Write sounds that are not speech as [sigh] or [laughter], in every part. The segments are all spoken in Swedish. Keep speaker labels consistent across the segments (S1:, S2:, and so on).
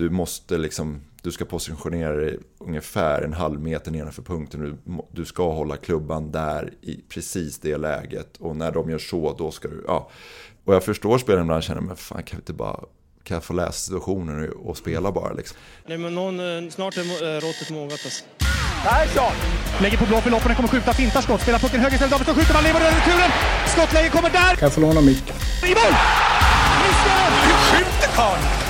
S1: du måste liksom, du ska positionera dig ungefär en halv meter nedanför punkten. Du, du ska hålla klubban där i precis det läget. Och när de gör så, då ska du, ja. Och jag förstår spelaren ibland känner, men fan kan vi inte bara kan jag få läsa situationen och spela bara liksom.
S2: Nej men någon, eh, snart är eh, råttet mogat alltså.
S3: Persson! Lägger på blå för loppen, kommer skjuta, fintar skott, spelar pucken höger istället, Davidsson skjuter, man lever över returen! Skottläge kommer där!
S4: Kan jag få låna micken?
S3: I mål! Missar!
S5: Hur skjuter karln?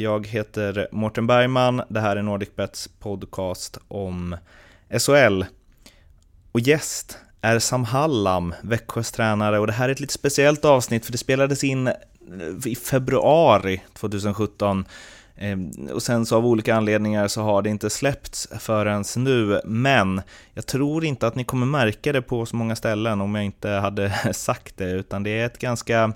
S6: Jag heter Mårten Bergman, det här är NordicBets podcast om SHL. Och gäst är Sam Hallam, Växjös tränare, och det här är ett lite speciellt avsnitt för det spelades in eh, i februari 2017 eh, och sen så av olika anledningar så har det inte släppts förrän nu, men jag tror inte att ni kommer märka det på så många ställen om jag inte hade [laughs] sagt det, utan det är ett ganska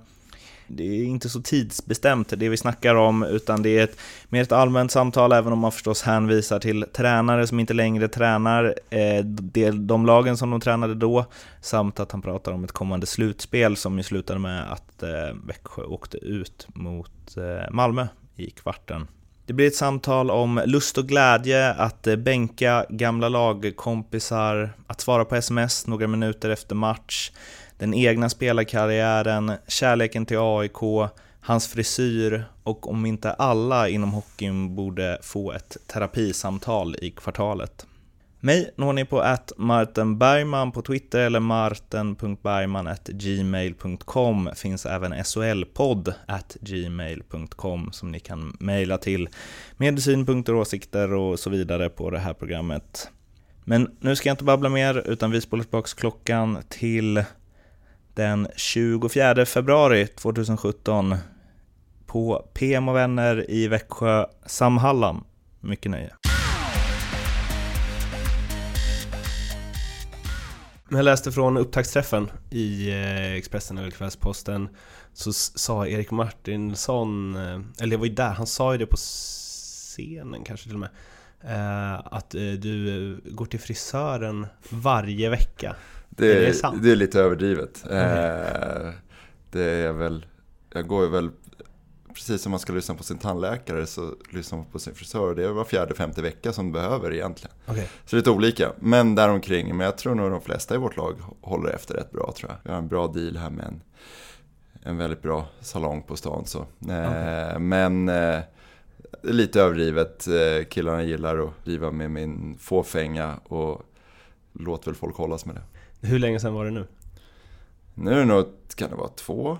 S6: det är inte så tidsbestämt det vi snackar om, utan det är ett, mer ett allmänt samtal, även om man förstås hänvisar till tränare som inte längre tränar eh, de lagen som de tränade då, samt att han pratar om ett kommande slutspel som ju slutade med att eh, Växjö åkte ut mot eh, Malmö i kvarten. Det blir ett samtal om lust och glädje, att eh, bänka gamla lagkompisar, att svara på sms några minuter efter match, den egna spelarkarriären, kärleken till AIK, hans frisyr och om inte alla inom hockeyn borde få ett terapisamtal i kvartalet. Mig når ni på att Martin Bergman på Twitter eller martin.bergman.gmail.com finns även SHL-podd at gmail.com som ni kan mejla till med synpunkter, åsikter och så vidare på det här programmet. Men nu ska jag inte babbla mer utan vi spolar tillbaka klockan till den 24 februari 2017 på PM och vänner i Växjö, Sam Hallam. Mycket nöje.
S7: Jag läste från upptaktsträffen i eh, Expressen eller Kvällsposten så sa Erik Martinsson, eh, eller jag var ju där, han sa ju det på scenen kanske till och med att du går till frisören varje vecka.
S1: Det är, är det, sant? det är lite överdrivet. Okay. Det är väl, jag går väl precis som man ska lyssna på sin tandläkare så lyssnar man på sin frisör. Det är var fjärde, femte vecka som behöver egentligen. Okay. Så det är lite olika. Men däromkring, men jag tror nog de flesta i vårt lag håller efter rätt bra tror jag. Vi har en bra deal här med en, en väldigt bra salong på stan. Så. Okay. Eh, men eh, lite överdrivet. Eh, killarna gillar att riva med min fåfänga och låt väl folk hållas med det.
S7: Hur länge sedan var det nu?
S1: Nu är det nog, kan det vara två?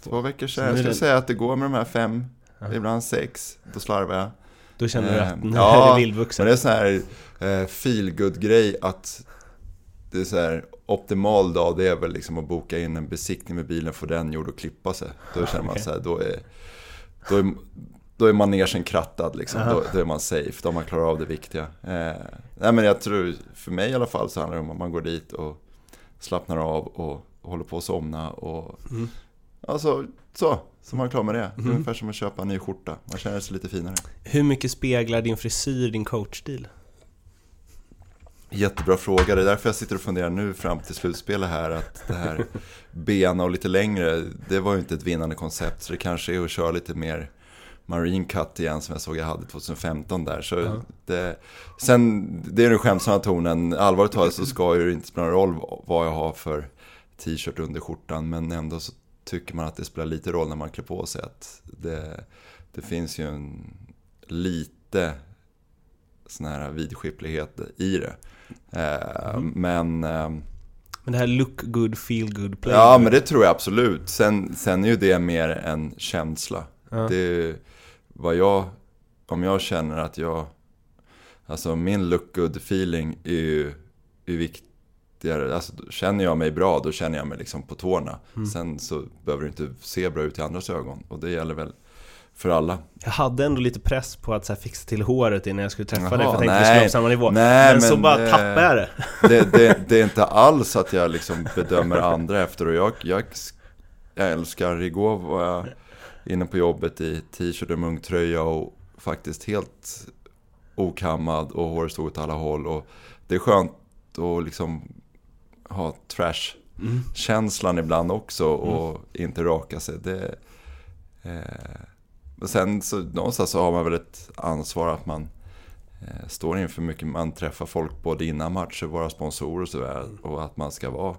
S1: Två veckor sedan. Jag skulle säga att det går med de här fem, ja. ibland sex. Då slarvar jag.
S7: Då känner du att eh, nu ja, är det vildvuxen?
S1: men det är sån här eh, feelgood grej att det är så här optimal dag, det är väl liksom att boka in en besiktning med bilen, få den gjord och klippa sig. Då känner man okay. så här, då är, då är, då är manegen krattad liksom. Då, då, är man safe, då har man klarat av det viktiga. Eh, nej men jag tror, för mig i alla fall så handlar det om att man går dit och slappnar av och, håller på att somna och mm. Alltså, så. Så man är klar med det. Mm. Ungefär som att köpa en ny skjorta. Man känner sig lite finare.
S7: Hur mycket speglar din frisyr din coachstil?
S1: Jättebra fråga. Det är därför jag sitter och funderar nu fram till slutspelet här. Att det här [laughs] bena och lite längre, det var ju inte ett vinnande koncept. Så det kanske är att köra lite mer Marine Cut igen som jag såg jag hade 2015 där. Så uh det, sen, det är den skämtsamma tonen. Allvarligt talat så ska ju det inte spela någon roll vad jag har för t-shirt under skjortan. Men ändå så tycker man att det spelar lite roll när man klär på sig. Att det, det finns ju en lite sån här vidskeplighet i det. Eh, mm. Men... Eh,
S7: men det här look good, feel good, play
S1: Ja, good. men det tror jag absolut. Sen, sen är ju det mer en känsla. Ja. Det är vad jag... Om jag känner att jag... Alltså min look good feeling är ju är viktig viktigare. Alltså, känner jag mig bra, då känner jag mig liksom på tårna. Mm. Sen så behöver det inte se bra ut i andras ögon. Och det gäller väl för alla.
S7: Jag hade ändå lite press på att så här, fixa till håret innan jag skulle träffa
S1: Jaha,
S7: dig för jag tänkte att vi
S1: nej.
S7: skulle på samma nivå.
S1: Nej,
S7: men, så
S1: men,
S7: bara
S1: eh,
S7: tappade jag det. [laughs]
S1: Det, det, det är inte alls att jag liksom bedömer andra efter och jag, jag, jag älskar, igår var jag inne på jobbet i t-shirt och munktröja och faktiskt helt okammad och håret stod åt alla håll och det är skönt att liksom ha trash-känslan ibland också och inte raka sig. Det, eh, men sen så någonstans så har man väl ett ansvar att man eh, står inför mycket, man träffar folk både innan matcher, våra sponsorer och sådär. Och att man ska vara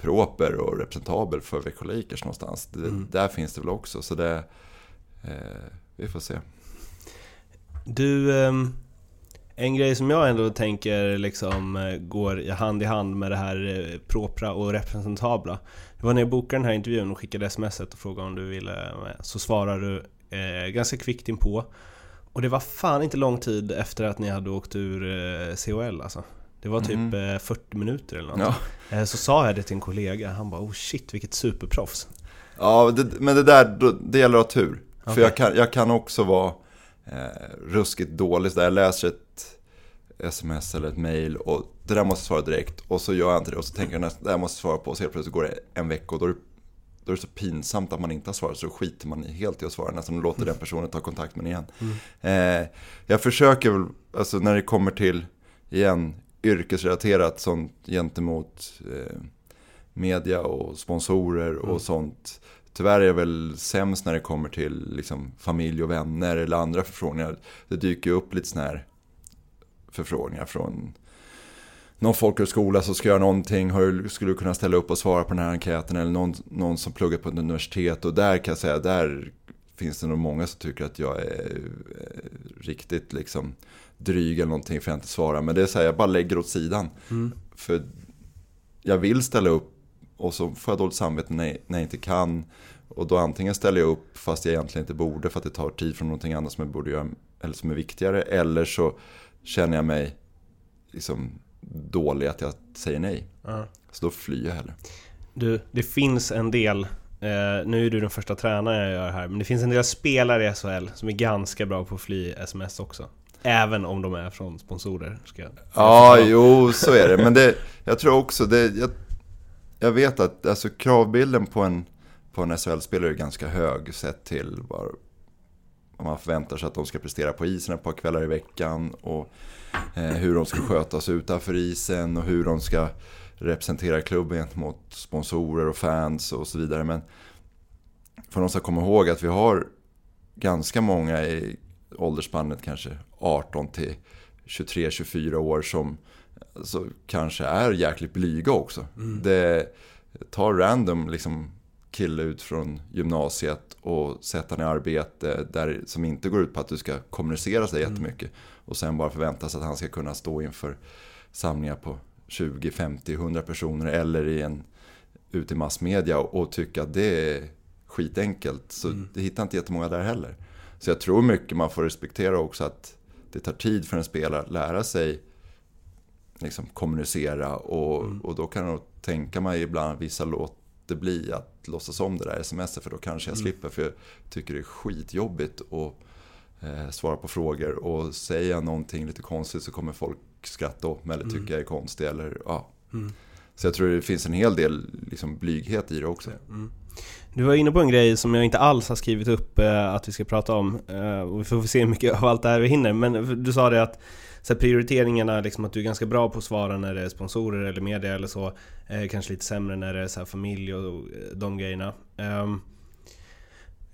S1: proper och representabel för Växjö Lakers någonstans. Det, Där finns det väl också, så det... Eh, vi får se.
S7: Du, ehm, en grej som jag ändå tänker liksom eh, går hand i hand med det här eh, propra och representabla. Det var när jag bokade den här intervjun och skickade sms och frågade om du ville med, så svarade du eh, ganska kvickt inpå. Och det var fan inte lång tid efter att ni hade åkt ur eh, COL alltså. Det var typ eh, 40 minuter eller något.
S1: Ja,
S7: Eh, Så sa jag det till en kollega, han bara oh shit vilket superproffs.
S1: ja det, men det där, det gäller att ha tur.
S7: Okej.
S1: För jag kan, jag kan också vara eh, ruskigt dålig. Så där jag läser ett sms eller ett mail och det där måste jag svara direkt. Och så gör jag inte det och så tänker jag nästan, det där måste jag svara på. Och så helt plötsligt går det en vecka och då är det, då är det så pinsamt att man inte har svarat. Så då skiter man i helt i att svara nästan och låter den personen ta kontakt med en igen. Eh, jag försöker väl, alltså när det kommer till, igen, yrkesrelaterat sånt gentemot eh, media och sponsorer och sånt. Tyvärr är jag väl sämst när det kommer till liksom, familj och vänner eller andra förfrågningar. Det dyker upp lite sådana här förfrågningar från någon folkhögskola som ska göra någonting. Du, skulle du kunna ställa upp och svara på den här enkäten? Eller någon, någon som pluggar på ett universitet. Och där kan jag säga, där finns det nog många som tycker att jag är eh, riktigt liksom dryg eller någonting för jag inte svarar. Men det är så här, jag bara lägger åt sidan. För jag vill ställa upp och så får jag dåligt samvete när jag, när jag inte kan. Och då antingen ställer jag upp fast jag egentligen inte borde för att det tar tid från någonting annat som jag borde göra eller som är viktigare. Eller så känner jag mig liksom dålig att jag säger nej.
S7: Ja.
S1: Så då flyr jag hellre.
S7: Du, det finns en del, eh, nu är du den första tränaren jag gör här, men det finns en del spelare i SHL som är ganska bra på att fly sms också. Även om de är från sponsorer. Ska jag
S1: Ja,
S7: jag [laughs]
S1: jo, så är det. Men det, jag tror också, det, jag, jag vet att alltså, kravbilden på en, på en SHL-spelare är ganska hög sett till vad, vad man förväntar sig att de ska prestera på isen ett par kvällar i veckan. Och eh, hur de ska skötas utanför isen och hur de ska representera klubben gentemot sponsorer och fans och så vidare. Men för de ska komma ihåg att vi har ganska många i åldersspannet kanske 18 till 23-24 år som alltså, kanske är jäkligt blyga också. Det tar random liksom kille ut från gymnasiet och sätter han i arbete där, som inte går ut på att du ska kommunicera sig jättemycket. Och sen bara förväntas att han ska kunna stå inför samlingar på 20, 50, 100 personer eller i en, ute i massmedia och, och tycka att det är skitenkelt. Så det hittar inte jättemånga där heller. Så jag tror mycket man får respektera också att det tar tid för en spelare att lära sig liksom, kommunicera. Och, och då kan jag tänka mig ibland vissa låter bli att låtsas om det där smset för då kanske jag slipper. För jag tycker det är skitjobbigt att eh, svara på frågor. Och säger jag någonting lite konstigt så kommer folk skratta åt mig eller tycka jag är konstig eller ja. Så jag tror det finns en hel del liksom, blyghet i det också.
S7: Du var inne på en grej som jag inte alls har skrivit upp eh, att vi ska prata om. Eh, och vi får se hur mycket [laughs] av allt det här vi hinner. Men du sa det att så här, prioriteringarna, liksom att du är ganska bra på att svara när det är sponsorer eller media eller så. Eh, kanske lite sämre när det är så här, familj och, och eh, de grejerna. Ehm,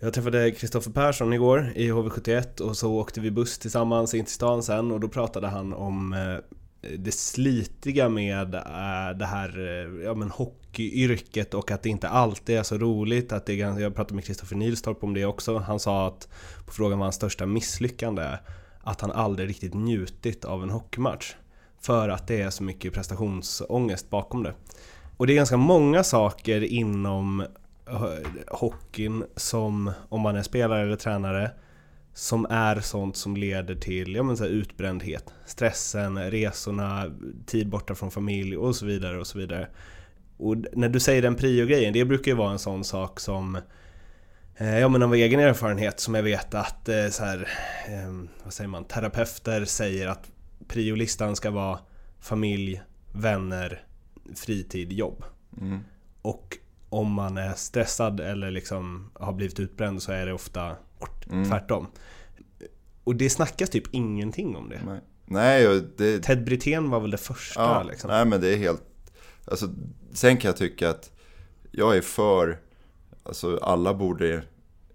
S7: jag träffade Kristoffer Persson igår i HV71 och så åkte vi buss tillsammans in till stan sen och då pratade han om eh, det slitiga med eh, det här eh, ja, men hockeyyrket och att det inte alltid är så roligt. Att det är, jag pratade med Kristoffer Nilstorp om det också. Han sa att på frågan vad hans största misslyckande är att han aldrig riktigt njutit av en hockeymatch. För att det är så mycket prestationsångest bakom det. Och det är ganska många saker inom eh, hockeyn som, om man är spelare eller tränare, som är sånt som leder till ja, men så utbrändhet. Stressen, resorna, tid borta från familj och så vidare och så vidare. Och när du säger den prio-grejen, det brukar ju vara en sån sak som Eh, ja men av egen erfarenhet som jag vet att eh, så här, eh, vad säger man, terapeuter säger att priolistan ska vara familj, vänner, fritid, jobb.
S1: Mm.
S7: Och om man är stressad eller liksom har blivit utbränd så är det ofta
S1: Mm.
S7: tvärtom. Och det snackas typ ingenting om det.
S1: Nej, nej det,
S7: Ted Brithén var väl det första
S1: ja,
S7: liksom.
S1: nej men det är helt... Alltså, sen kan jag tycka att jag är för... Alltså alla borde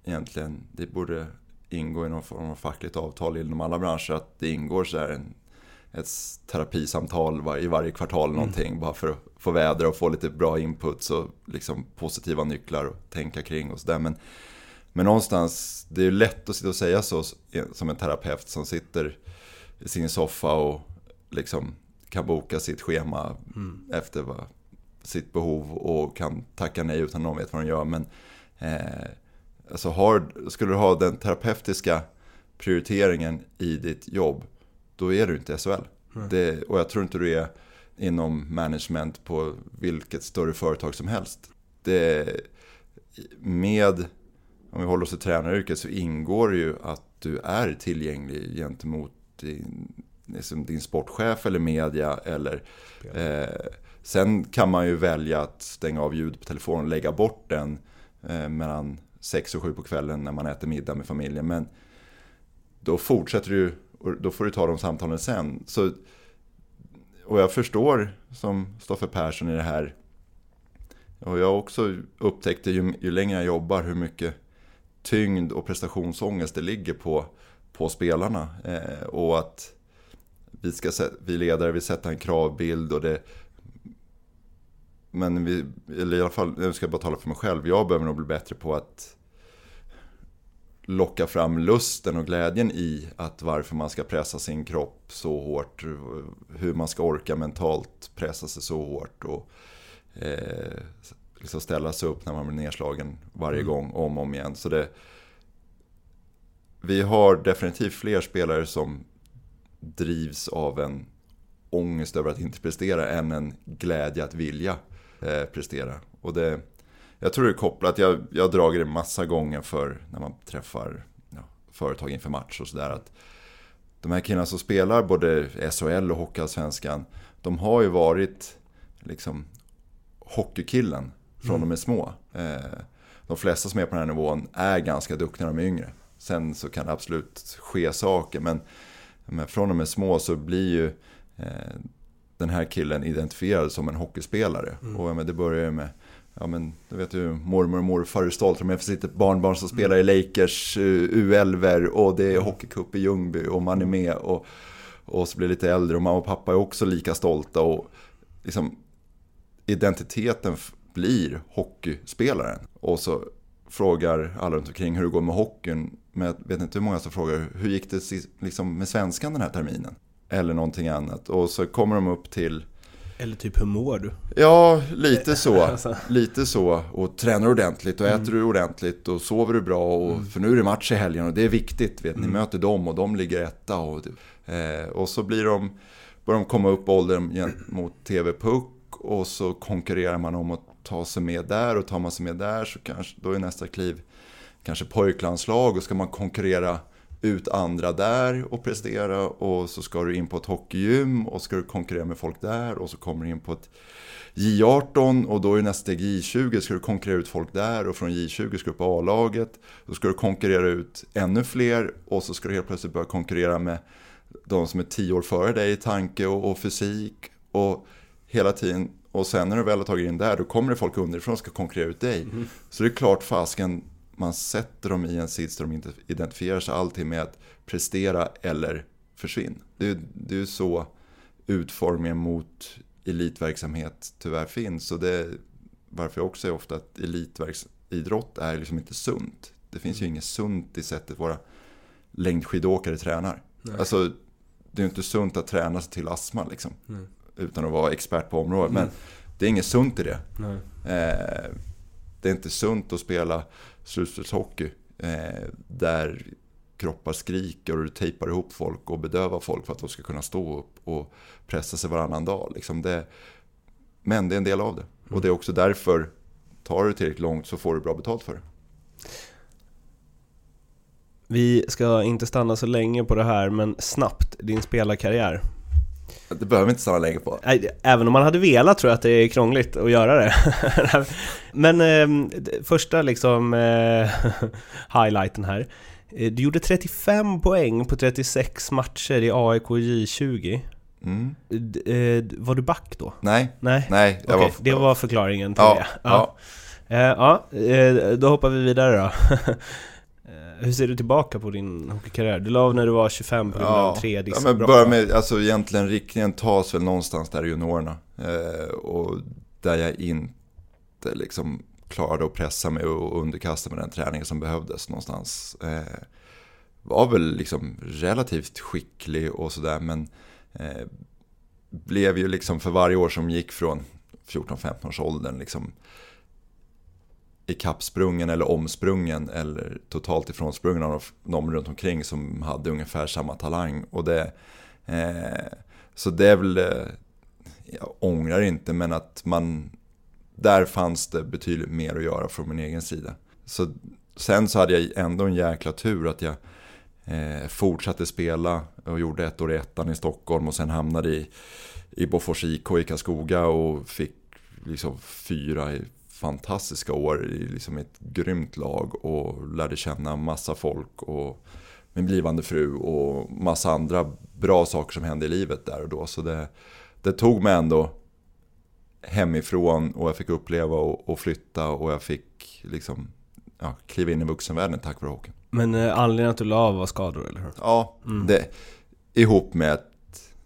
S1: egentligen, det borde ingå i någon form av fackligt avtal inom alla branscher att det ingår så här en, ett terapisamtal var, i varje kvartal
S7: Mm.
S1: någonting bara för att få vädra och få lite bra inputs och liksom positiva nycklar att tänka kring och sådär. Men, men någonstans, det är ju lätt att sitta och säga så som en terapeut som sitter i sin soffa och liksom kan boka sitt schema efter vad, sitt behov och kan tacka nej utan någon vet vad de gör. Men eh, alltså har, skulle du ha den terapeutiska prioriteringen i ditt jobb, då är du inte SHL. Det, och jag tror inte du är inom management på vilket större företag som helst. Det, med, om vi håller oss till tränaryrket, så ingår det ju att du är tillgänglig gentemot din, liksom din sportchef eller media. Eller, eh, sen kan man ju välja att stänga av ljud på telefonen och lägga bort den eh, mellan 6 och 7 på kvällen när man äter middag med familjen. Men då fortsätter du, och då får du ta de samtalen sen. Så, och jag förstår som Stoffe Persson i det här. Och jag har också upptäckt ju, ju längre jag jobbar hur mycket tyngd och prestationsångest det ligger på, på spelarna. Eh, och att vi, ska, vi ledare vill sätta en kravbild och det men vi, eller i alla fall, nu ska jag bara tala för mig själv. Jag behöver nog bli bättre på att locka fram lusten och glädjen i att varför man ska pressa sin kropp så hårt. Hur man ska orka mentalt pressa sig så hårt. Och eh, liksom ställa sig upp när man blir nedslagen varje gång, om och om igen. Så det, vi har definitivt fler spelare som drivs av en ångest över att inte prestera än en glädje att vilja eh, prestera. Och det, jag tror det är kopplat, jag, jag har dragit det massa gånger för när man träffar ja, företag inför match och sådär. att De här killarna som spelar både SHL och Hockeyallsvenskan, de har ju varit liksom hockeykillen från de är små. Eh, de flesta som är på den här nivån är ganska duktiga när de är yngre. Sen så kan det absolut ske saker, men, men från de är små så blir ju eh, den här killen identifierad som en hockeyspelare. Och ja, men det börjar ju med Ja men du vet ju mormor och morfar är stolta med för sitt barnbarn som spelar i Lakers eh, U11 och det är hockeycup i Ljungby och man är med och, och så blir det lite äldre och mamma och pappa är också lika stolta och liksom identiteten blir hockeyspelaren. Och så frågar alla runt omkring hur det går med hockeyn. Men jag vet inte hur många som frågar hur gick det liksom med svenskan den här terminen? Eller någonting annat. Och så kommer de upp till
S7: Eller typ hur mår du?
S1: Ja, lite så.
S7: Alltså. [laughs]
S1: Lite så. Och tränar ordentligt och äter du ordentligt och sover du bra. Och, För nu är det match i helgen och det är viktigt. Vet, Ni möter dem och de ligger etta. Och, eh, och så blir de, börjar de komma upp åldern mot TV-puck. Och så konkurrerar man om att ta sig med där. Och tar man sig med där så kanske, då är nästa kliv kanske pojklandslag. Och ska man konkurrera ut andra där och prestera. Och så ska du in på ett hockeygym och ska du konkurrera med folk där. Och så kommer du in på ett J18 och då är nästa steg J20 ska du konkurrera ut folk där och från J20 ska du på A-laget. Då ska du konkurrera ut ännu fler och så ska du helt plötsligt börja konkurrera med de som är tio år före dig i tanke och, och fysik och hela tiden. Och sen när du väl har tagit in där då kommer det folk underifrån och ska konkurrera ut dig. Så det är klart fasken man sätter dem i en sits där de inte identifierar sig alltid med att prestera eller försvinna. Det är ju är så utformningen mot elitverksamhet tyvärr finns. Och det är varför jag också säger ofta att elitidrott är liksom inte sunt. Det finns ju inget sunt i sättet våra längdskidåkare tränar. Alltså, det är ju inte sunt att träna sig till astma liksom. Utan att vara expert på området. Men det är inget sunt i det. Eh, det är inte sunt att spela slutspelshockey eh, där kroppar skriker och du tejpar ihop folk och bedövar folk för att de ska kunna stå upp och pressa sig varannan dag. Liksom det, men det är en del av det. Och det är också därför, tar du tillräckligt långt så får du bra betalt för det.
S7: Vi ska inte stanna så länge på det här, men snabbt, din spelarkarriär.
S1: Det behöver vi inte stanna länge på.
S7: Även om man hade velat tror jag att det är krångligt att göra det. [laughs] Men eh, första liksom eh, [laughs] highlighten här. Eh, Du gjorde 35 poäng på 36 matcher i AIK J20.
S1: Mm.
S7: Eh, Var du back då?
S1: Nej,
S7: Nej,
S1: nej.
S7: Okej,
S1: var,
S7: det var förklaringen till
S1: Ja,
S7: det.
S1: ja.
S7: Ja, eh, då hoppar vi vidare då. [laughs] Hur ser du tillbaka på din hockeykarriär? Du la av när du var 25 på grund av tre
S1: ja, men börja med, alltså egentligen riktningen tas väl någonstans där i juniorerna. Eh, och där jag inte liksom klarade att pressa mig och underkasta mig den träningen som behövdes någonstans. Eh, var väl liksom relativt skicklig och sådär men eh, blev ju liksom för varje år som gick från 14-15 års åldern liksom ikappsprungen eller omsprungen eller totalt ifrånsprungen av de runt omkring som hade ungefär samma talang. Och det, eh, så det är väl, eh, jag ångrar inte, men att man, där fanns det betydligt mer att göra från min egen sida. Så sen så hade jag ändå en jäkla tur att jag eh, fortsatte spela och gjorde ett år i ettan i Stockholm och sen hamnade i, i Bofors IK i Karlskoga och fick liksom fyra i fantastiska år i liksom ett grymt lag och lärde känna massa folk och min blivande fru och massa andra bra saker som hände i livet där och då. Så det, det tog mig ändå hemifrån och jag fick uppleva och, och flytta och jag fick liksom ja, kliva in i vuxenvärlden tack vare hockeyn.
S7: Men eh, anledningen att du la av var skador, eller hur?
S1: Ja, det, ihop med att,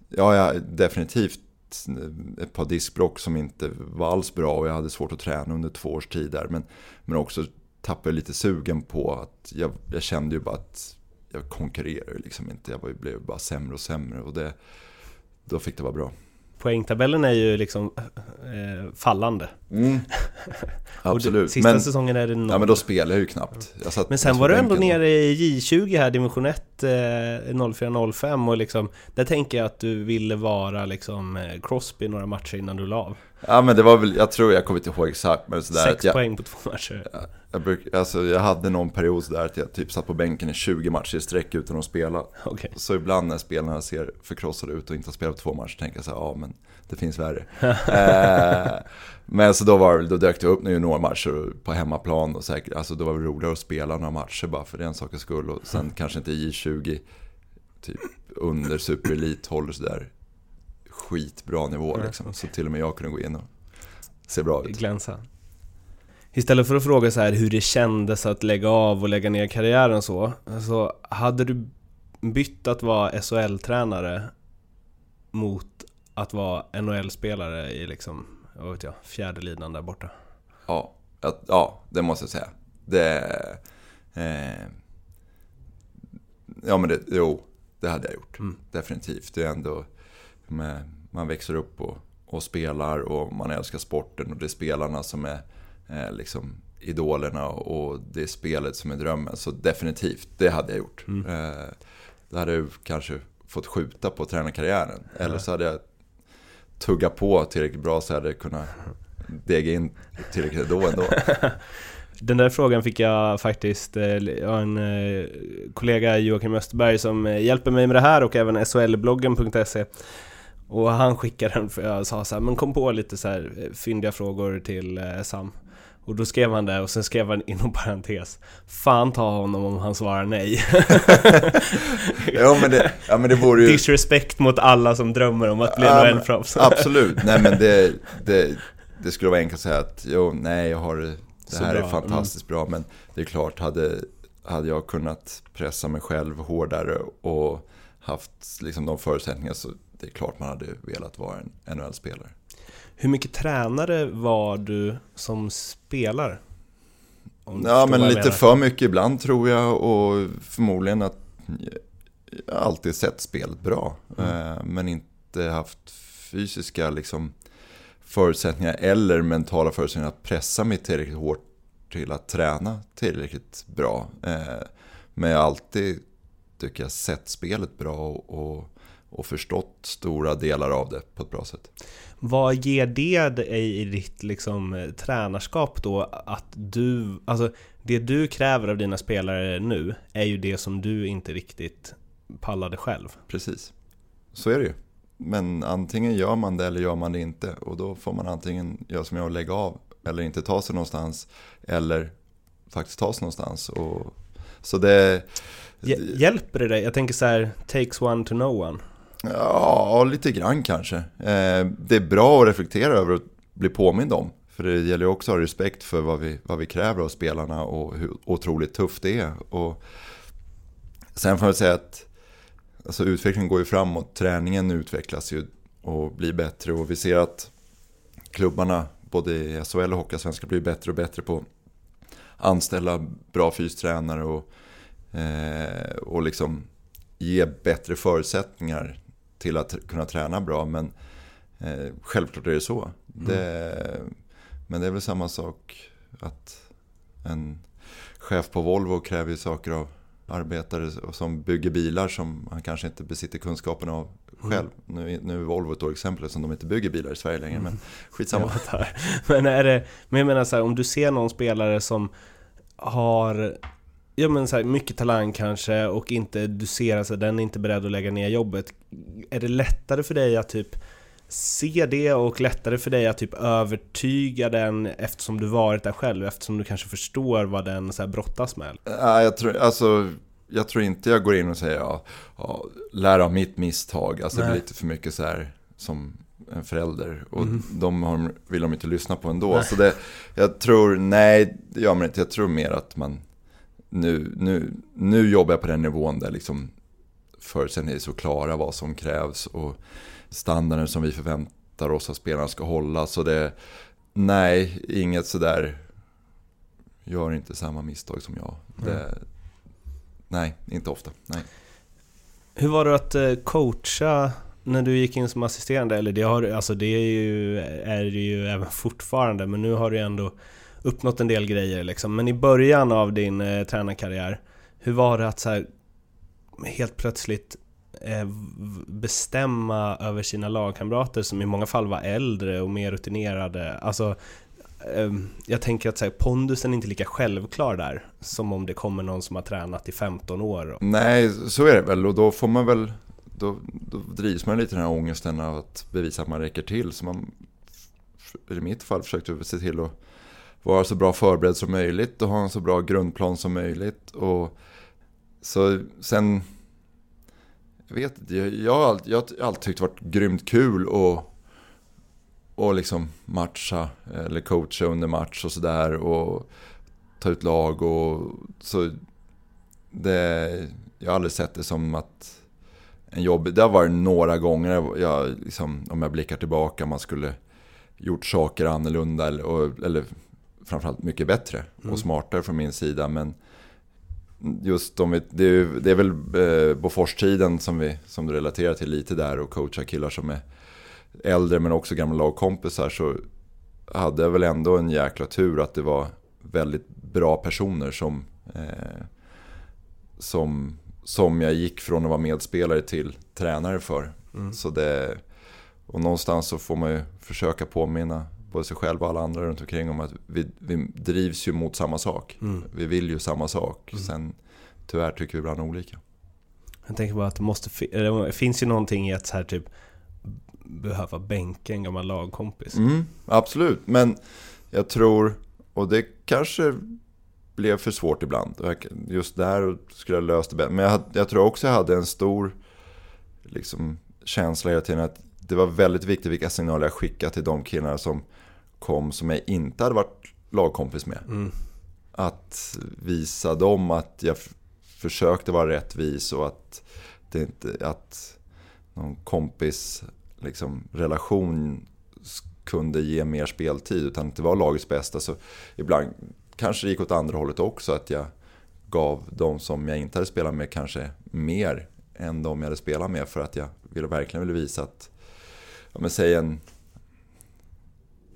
S1: ja, jag definitivt ett par diskbrock som inte var alls bra och jag hade svårt att träna under två års tid där. Men, men också tappade lite sugen på att jag, jag kände ju bara att jag konkurrerar liksom inte. Jag blev bara sämre och sämre och det, då fick det vara bra.
S7: Poängtabellen är ju liksom eh, fallande. [laughs] Och
S1: Absolut.
S7: sista
S1: men,
S7: säsongen är det noll.
S1: ja, men då spelade jag ju knappt. Jag
S7: Men sen var du ändå nere i J20 här, division 1, eh, 04-05 och liksom Där tänker jag att du ville vara liksom eh, Crosby några matcher innan du la av.
S1: Ja men det var väl, jag tror jag kommer inte ihåg exakt men sådär
S7: Sex
S1: att jag,
S7: poäng på två matcher.
S1: jag, bruk, alltså, jag hade någon period sådär att jag typ satt på bänken i 20 matcher i sträck utan att spela.
S7: Okej.
S1: Så ibland när spelarna ser förkrossade ut och inte har spelat på två matcher tänker jag så här, ja men det finns värre. [laughs] eh, men så då var då dök det upp några juniormatcher på hemmaplan och säkert, alltså då var det roligare att spela några matcher bara för den sakens skull. Och sen [laughs] kanske inte J20, typ under superelit håller sådär skitbra nivå liksom. Så till och med jag kunde gå in och se bra ut.
S7: glänsa. Istället för att fråga så här hur det kändes att lägga av och lägga ner karriären så, så hade du bytt att vara SHL-tränare mot att vara NHL-spelare i liksom, vad vet jag, fjärde linan där borta?
S1: Ja, ja, det måste jag säga. Det... Eh, ja men det, jo, det hade jag gjort. Definitivt. Det är ändå... Med, man växer upp och, och spelar och man älskar sporten och det är spelarna som är eh, liksom idolerna och det är spelet som är drömmen. Så definitivt, det hade jag gjort. Eh, då hade jag kanske fått skjuta på tränarkarriären. Eller så hade jag tuggat på tillräckligt bra så hade jag kunnat dega in tillräckligt då ändå. [laughs]
S7: Den där frågan fick jag faktiskt, eh, jag har en eh, kollega Joakim Österberg som eh, hjälper mig med det här och även solbloggen.se Och han skickade den för jag sa så här, men kom på lite så här eh, fyndiga frågor till eh, Sam. Och då skrev han det och sen skrev han inom parentes Fan ta honom om han svarar nej. [laughs]
S1: Ja men det, ja, men det vore ju...
S7: Disrespect mot alla som drömmer om att bli
S1: Ja,
S7: NHL-proffs [laughs]
S1: Absolut, nej men det, det, det skulle vara enkelt att säga att jo, nej jag har det här är fantastiskt bra. Men det är klart hade, hade jag kunnat pressa mig själv hårdare och haft liksom de förutsättningarna så det är klart man hade velat vara en NHL-spelare.
S7: Hur mycket tränare var du som spelare?
S1: Ja men lite för mycket ibland tror jag och förmodligen att jag alltid sett spelet bra. eh, Men inte haft fysiska liksom, förutsättningar eller mentala förutsättningar att pressa mig tillräckligt hårt till att träna tillräckligt bra. Eh, Men jag har alltid, tycker jag, sett spelet bra och, och, förstått stora delar av det på ett bra sätt.
S7: Vad ger det dig i ditt liksom, eh, tränarskap då? Att du, alltså det du kräver av dina spelare nu är ju det som du inte riktigt pallade själv.
S1: Precis, så är det ju. Men antingen gör man det eller gör man det inte. Och då får man antingen göra som jag och lägga av eller inte ta sig någonstans. Eller faktiskt ta sig någonstans. Och, så det...
S7: Hjälper det dig? Jag tänker så här, takes one to know one.
S1: Ja, lite grann kanske. Eh, det är bra att reflektera över och bli påmind om. För det gäller ju också att ha respekt för vad vi, vad vi kräver av spelarna och hur otroligt tufft det är. Och sen får jag säga att alltså utvecklingen går ju framåt, träningen utvecklas ju och blir bättre och vi ser att klubbarna både i SHL och Hockeyallsvenskan blir bättre och bättre på att anställa bra fystränare och, eh, och liksom ge bättre förutsättningar till att kunna träna bra. Men eh, självklart är det så. Mm. Det, men det är väl samma sak att en chef på Volvo kräver ju saker av arbetare som bygger bilar som han kanske inte besitter kunskapen av själv. Mm. Nu, nu är Volvo ett exempel som de inte bygger bilar i Sverige längre, men skitsamma. [laughs]
S7: Ja, men, är det, men jag menar så här, om du ser någon spelare som har ja, men så här, mycket talang kanske och inte, du ser alltså den är inte beredd att lägga ner jobbet. Är det lättare för dig att typ se det och lättare för dig att typ övertyga den eftersom du varit där själv, eftersom du kanske förstår vad den så här brottas med?
S1: Ja, jag tror, alltså, jag tror inte jag går in och säger ja, ja lär av mitt misstag. Alltså det blir lite för mycket så här som en förälder. Och mm. de har, vill de inte lyssna på ändå. Nej. Så det, jag tror, nej det gör man inte. Jag tror mer att man nu, nu, nu jobbar jag på den nivån där liksom förutsättningarna är så klara vad som krävs. Och standarden som vi förväntar oss att spelarna ska hålla. Så det, nej, inget sådär, gör inte samma misstag som jag. Det, mm. Nej, inte ofta. Nej.
S7: Hur var det att eh, coacha när du gick in som assisterande? Eller det, har, alltså det är ju, är det ju även fortfarande, men nu har du ändå uppnått en del grejer liksom. Men i början av din eh, tränarkarriär, hur var det att så här, helt plötsligt Eh, bestämma över sina lagkamrater som i många fall var äldre och mer rutinerade. Alltså, eh, jag tänker att så här, pondusen är inte lika självklar där som om det kommer någon som har tränat i 15 år.
S1: Nej, så är det väl och då får man väl då, då drivs man lite den här ångesten av att bevisa att man räcker till. Så man, i mitt fall, försökte se till att vara så bra förberedd som möjligt och ha en så bra grundplan som möjligt. Och så sen jag vet inte, jag, jag, har alltid, jag har alltid tyckt det varit grymt kul att och liksom matcha eller coacha under match och sådär och ta ut lag och så det, jag har aldrig sett det som att en jobb, det har varit några gånger jag, liksom, om jag blickar tillbaka man skulle gjort saker annorlunda eller, eller framförallt mycket bättre mm. och smartare från min sida men just om vi, det, är, det är väl eh, Bofors-tiden som, vi, som du relaterar till lite där och coacha killar som är äldre men också gamla lagkompisar så hade jag väl ändå en jäkla tur att det var väldigt bra personer som, eh, som, som jag gick från att vara medspelare till tränare för. Mm. Så det, och någonstans så får man ju försöka påminna både sig själv och alla andra runt omkring om att vi, vi drivs ju mot samma sak. Mm. Vi vill ju samma sak. Mm. Sen tyvärr tycker vi ibland olika.
S7: Jag tänker bara att det måste det finns ju någonting i att så här typ behöva bänka en gammal lagkompis.
S1: Mm, absolut, men jag tror, och det kanske blev för svårt ibland. Just där skulle jag löst det bättre. Men jag, jag tror också jag hade en stor liksom, känsla hela tiden att det var väldigt viktigt vilka signaler jag skickade till de killarna som kom som jag inte hade varit lagkompis med. Mm. Att visa dem att jag försökte vara rättvis och att det inte att någon kompis liksom, relation kunde ge mer speltid utan att det var lagets bästa. Så ibland kanske det gick åt andra hållet också. Att jag gav de som jag inte hade spelat med kanske mer än de jag hade spelat med för att jag ville, verkligen ville visa att, ja men säg en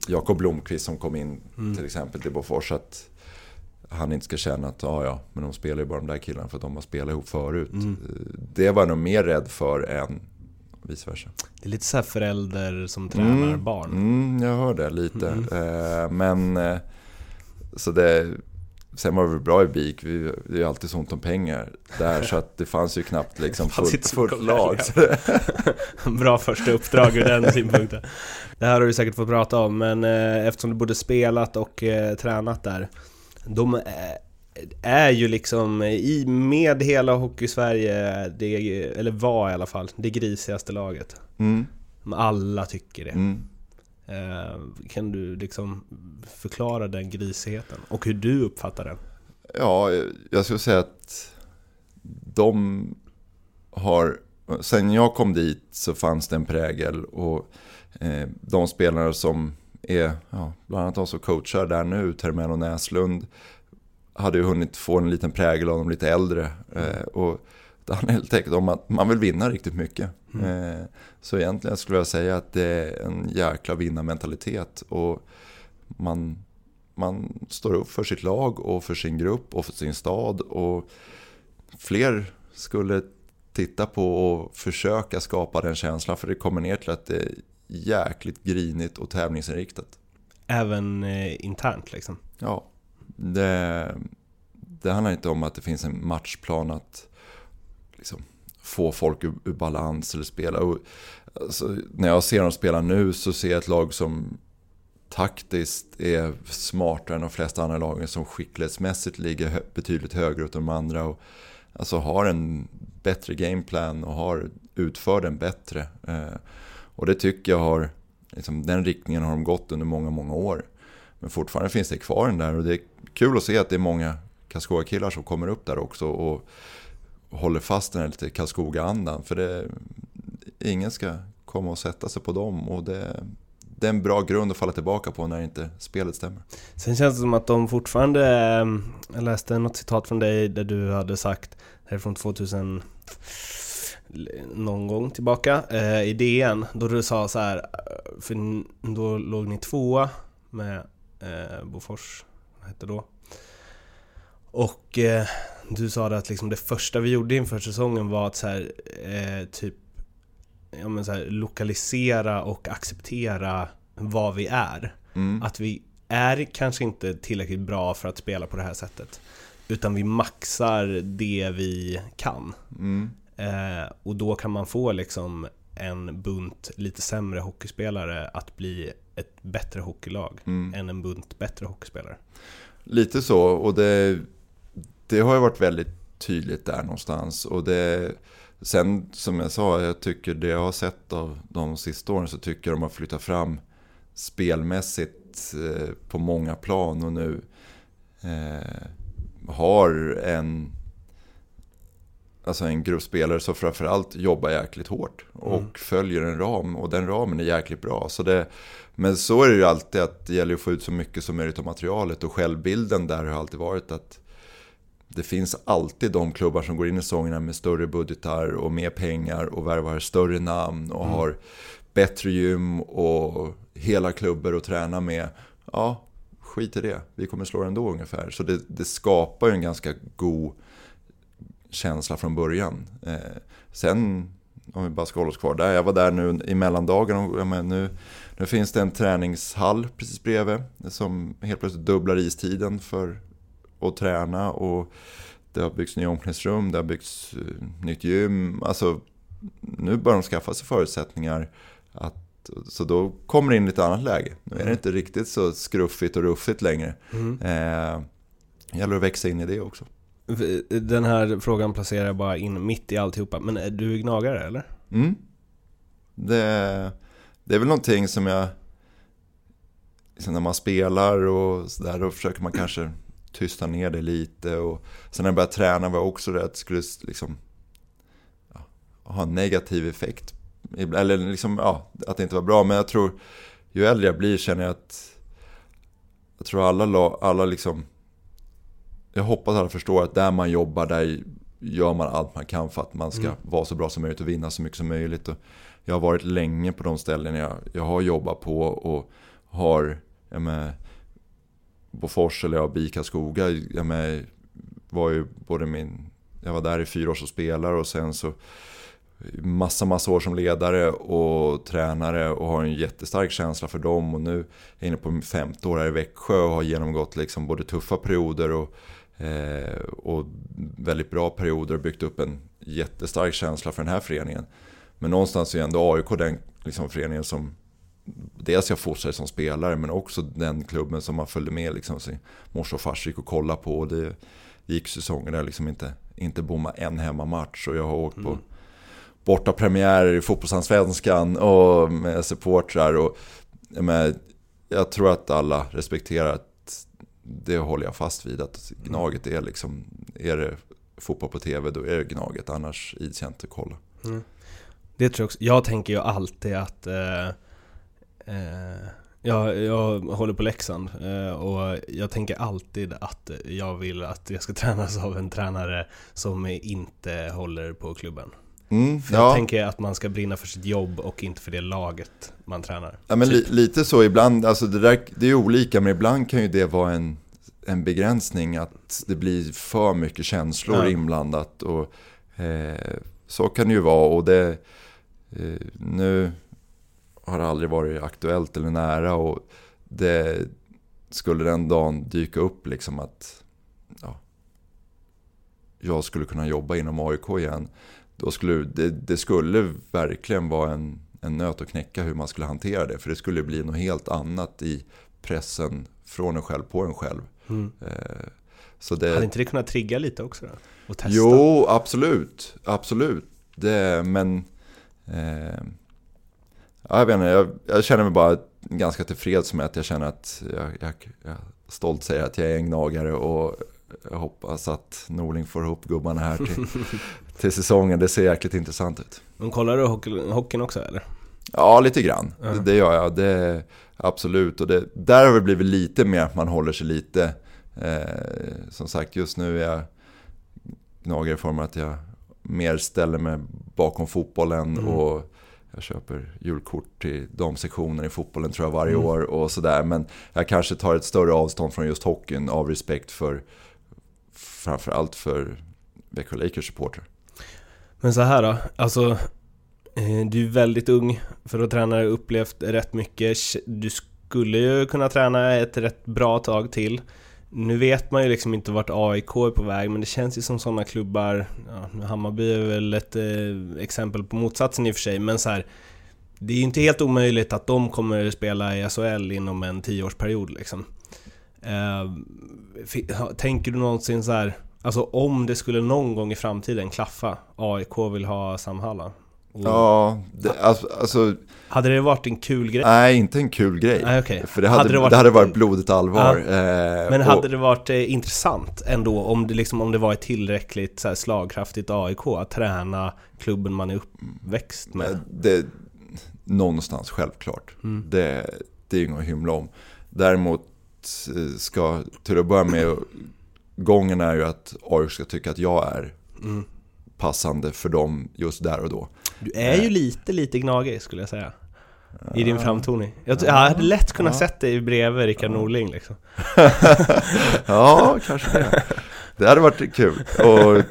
S1: Jakob Blomqvist som kom in mm. till exempel till Bofors. Att han inte ska känna att ja, ja, men de spelar ju bara de där killarna för att de har spelat ihop förut. Mm. Det var jag nog mer rädd för än vice versa.
S7: Det är lite så här förälder som tränar
S1: Mm,
S7: barn.
S1: Mm, jag hör det lite.
S7: Mm.
S1: Eh, men eh, så det, sen var väl bra i BIK, vi, det är ju alltid så ont om pengar där så att det fanns ju knappt liksom [laughs] fullt, fullt lag. [laughs]
S7: Bra första uppdrag ur den synpunkten. Det här har du säkert fått prata om, men eh, eftersom du både spelat och eh, tränat där. De eh, är ju liksom i, med hela Hockeysverige, det, eller var i alla fall, det grisigaste laget.
S1: mm,
S7: Alla tycker det.
S1: mm.
S7: Eh, kan du liksom förklara den grisigheten? Och hur du uppfattar den?
S1: Ja, jag skulle säga att de har, sen jag kom dit så fanns det en prägel och eh, de spelare som är, ja, bland annat de som coachar där nu, Termell och Näslund, hade ju hunnit få en liten prägel av de lite äldre. Eh, och handlar [laughs] helt enkelt om att man vill vinna riktigt mycket. Eh, så egentligen skulle jag säga att det är en jäkla vinnarmentalitet. Och man, man står upp för sitt lag och för sin grupp och för sin stad. Och fler skulle titta på och försöka skapa den känslan. För det kommer ner till att det är jäkligt grinigt och tävlingsinriktat.
S7: Även eh, internt liksom.
S1: Ja, det, det handlar inte om att det finns en matchplan att liksom, få folk ur, ur balans eller spela. Och, alltså, när jag ser dem spela nu så ser jag ett lag som taktiskt är smartare än de flesta andra lagen som skicklighetsmässigt ligger hö betydligt högre än de andra. Och, alltså har en bättre gameplan och har, utför den bättre. Eh, och det tycker jag har, liksom, den riktningen har de gått under många, många år. Men fortfarande finns det kvar den där och det är kul att se att det är många Karlskoga-killar som kommer upp där också och håller fast den här lite Karlskoga-andan. För det, ingen ska komma och sätta sig på dem och det, det är en bra grund att falla tillbaka på när inte spelet stämmer.
S7: Sen känns det som att de fortfarande, ehm, jag läste något citat från dig där du hade sagt, det är från 2000 någon gång tillbaka eh, i DN, då du sa så här, eh, för då låg ni tvåa med eh, Bofors, vad hette då? Och eh, du sa det att liksom det första vi gjorde inför säsongen var att så här, eh, typ ja, men så här, lokalisera och acceptera vad vi är.
S1: Mm.
S7: Att vi är kanske inte tillräckligt bra för att spela på det här sättet. Utan vi maxar det vi kan.
S1: Mm.
S7: Eh, och då kan man få liksom en bunt lite sämre hockeyspelare att bli ett bättre hockeylag
S1: Mm.
S7: än en bunt bättre hockeyspelare.
S1: Lite så, och det, det har ju varit väldigt tydligt där någonstans. Och det, sen som jag sa, jag tycker det jag har sett av de sista åren så tycker jag de har flyttat fram spelmässigt eh, på många plan och nu eh, har en Alltså en grupp spelare som framförallt jobbar jäkligt hårt och
S7: Mm.
S1: följer en ram och den ramen är jäkligt bra. Så det, men så är det ju alltid att det gäller att få ut så mycket som möjligt av materialet och självbilden där har alltid varit att det finns alltid de klubbar som går in i säsongerna med större budgetar och mer pengar och värvar större namn och har bättre gym och hela klubbar att träna med. Ja, skit i det. Vi kommer slå det ändå ungefär. Så det, det skapar ju en ganska god känsla från början. Eh, sen, om vi bara ska hålla oss kvar där. Jag var där nu i mellandagarna och nu, nu finns det en träningshall precis bredvid. Som helt plötsligt dubblar istiden för att träna. Och det har byggts nya omklädningsrum, det har byggts eh, nytt gym. Alltså, nu börjar de skaffa sig förutsättningar. Att, så då kommer det in lite annat läge. Nu är det inte riktigt så skruffigt och ruffigt längre. Eh, gäller att växa in i det också.
S7: Den här frågan placerar jag bara in mitt i alltihopa. Men är du gnagare eller?
S1: Mm. Det, det är väl någonting som jag... Liksom när man spelar och sådär, då försöker man kanske tysta ner det lite. Och sen när jag började träna var jag också rädd att det skulle liksom, ja, ha en negativ effekt. Eller liksom, ja, att det inte var bra. Men jag tror, ju äldre jag blir känner jag att... Jag tror alla, la- alla liksom... Jag hoppas alla förstår att där man jobbar, där gör man allt man kan för att man ska vara så bra som möjligt och vinna så mycket som möjligt. Och jag har varit länge på de ställen jag, jag har jobbat på och har, jag med, Bofors eller jag, BIK Karlskoga, jag med, var ju både min, jag var där i fyra år som spelare och sen så massa, massa år som ledare och tränare och har en jättestark känsla för dem. Och nu är jag inne på min femte år här i Växjö och har genomgått liksom både tuffa perioder och, eh, och väldigt bra perioder och byggt upp en jättestark känsla för den här föreningen. Men någonstans är ändå AIK den liksom, föreningen som dels jag fostrade som spelare men också den klubben som man följde med liksom, sin morsa och farsa gick och kollade på. Och det gick säsonger där liksom inte, inte bomma en hemmamatch och jag har åkt på borta premiärer i fotbollsallsvenskan och med supportrar. Och, men, jag tror att alla respekterar att det håller jag fast vid. Att Gnaget är liksom, är det fotboll på tv då är det Gnaget, annars ids jag inte kolla.
S7: Mm. Det tror jag också. Jag tänker ju alltid att eh, eh, jag, jag håller på Leksand eh, och jag tänker alltid att jag vill att jag ska [laughs] tränas av en tränare som inte håller på klubben.
S1: Mm,
S7: För
S1: ja.
S7: jag tänker att man ska brinna för sitt jobb och inte för det laget man tränar.
S1: Ja, men
S7: Typ.
S1: li, lite så ibland, alltså det, där, det är olika, men ibland kan ju det vara en, en begränsning att det blir för mycket känslor
S7: Ja.
S1: inblandat. Och, eh, så kan det ju vara och det, eh, nu har aldrig varit aktuellt eller nära och det skulle den dagen dyka upp liksom att ja, jag skulle kunna jobba inom AIK igen. Då skulle, det, det skulle verkligen vara en, en nöt att knäcka hur man skulle hantera det. För det skulle bli något helt annat i pressen från en själv på en själv.
S7: Mm.
S1: Eh, så det,
S7: Hade inte det kunnat trigga lite också då? Och testa?
S1: Jo, absolut. Absolut. Det, men... Eh, jag, vet inte, jag, jag känner mig bara ganska tillfreds med att jag känner att jag, jag, jag stolt säger att jag är en gnagare och jag hoppas att Norling får ihop gubbarna här till, [laughs] till säsongen. Det ser jäkligt intressant ut.
S7: Men kollar du hockey, hockeyn också eller?
S1: Ja, lite grann.
S7: Ja.
S1: Det, det gör jag. Det, absolut. Och det, där har det blivit lite mer att man håller sig lite. Eh, som sagt, just nu är jag gnagare i form att jag mer ställer mig bakom fotbollen.
S7: Mm.
S1: Och jag köper julkort till de sektionen i fotbollen tror jag varje
S7: Mm.
S1: år. och sådär. Men jag kanske tar ett större avstånd från just hockeyn av respekt för framförallt för Växjö Lakers supporter.
S7: Men så här då, alltså eh, Du är väldigt ung för att träna upplevt rätt mycket Du skulle ju kunna träna ett rätt bra tag till nu vet man ju liksom inte vart AIK är på väg men det känns ju som sådana klubbar ja, Hammarby är väl ett eh, exempel på motsatsen i och för sig men så här Det är ju inte helt omöjligt att de kommer spela i SHL inom en tioårsperiod liksom. Eh, Tänker du någonsin så här Alltså om det skulle någon gång i framtiden klaffa AIK vill ha Sam och
S1: Ja, det, alltså, alltså
S7: Hade det varit en kul grej?
S1: Nej, inte en kul grej.
S7: Nej, okej.
S1: För det hade,
S7: Hade det
S1: det,
S7: varit-
S1: hade varit blodigt allvar. Eh,
S7: Men
S1: och-
S7: hade det varit eh, intressant ändå om det, liksom, om det var ett tillräckligt här, slagkraftigt AIK att träna klubben man är uppväxt med?
S1: Det, någonstans självklart.
S7: Mm.
S1: Det, det är ju inget att hymla om. Däremot eh, ska, till att börja med, gången är ju att AIK ska tycka att jag är
S7: Mm.
S1: Passande för dem just där och då.
S7: Du är ju lite, lite gnagig skulle jag säga. I din framtoning. Jag, jag hade lätt kunnat sett dig bredvid Rickard Norling liksom. [laughs]
S1: Ja, kanske. Det. Det hade varit kul. Och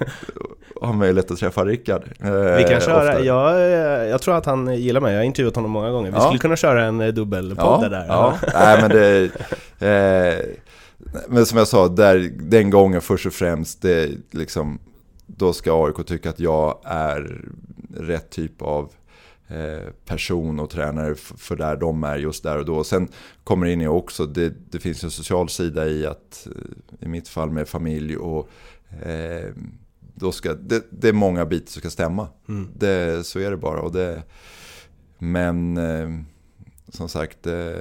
S1: ha möjlighet att träffa Rickard. eh,
S7: Vi kan köra, jag, jag tror att han gillar mig, jag har intervjuat honom många gånger. Vi
S1: Ja.
S7: skulle kunna köra en eh, dubbelpodd
S1: ja,
S7: där
S1: Ja, [laughs] nej men det... Eh, men som jag sa, där, den gången först och främst, det, liksom, då ska AIK tycka att jag är rätt typ av eh, person och tränare för där de är just där och då. Sen kommer det in i också, det, det finns en social sida i att, eh, i mitt fall med familj och eh, då ska, det, det är många bitar som ska stämma.
S7: Mm.
S1: Det, så är det bara. Och det, men eh, som sagt, eh,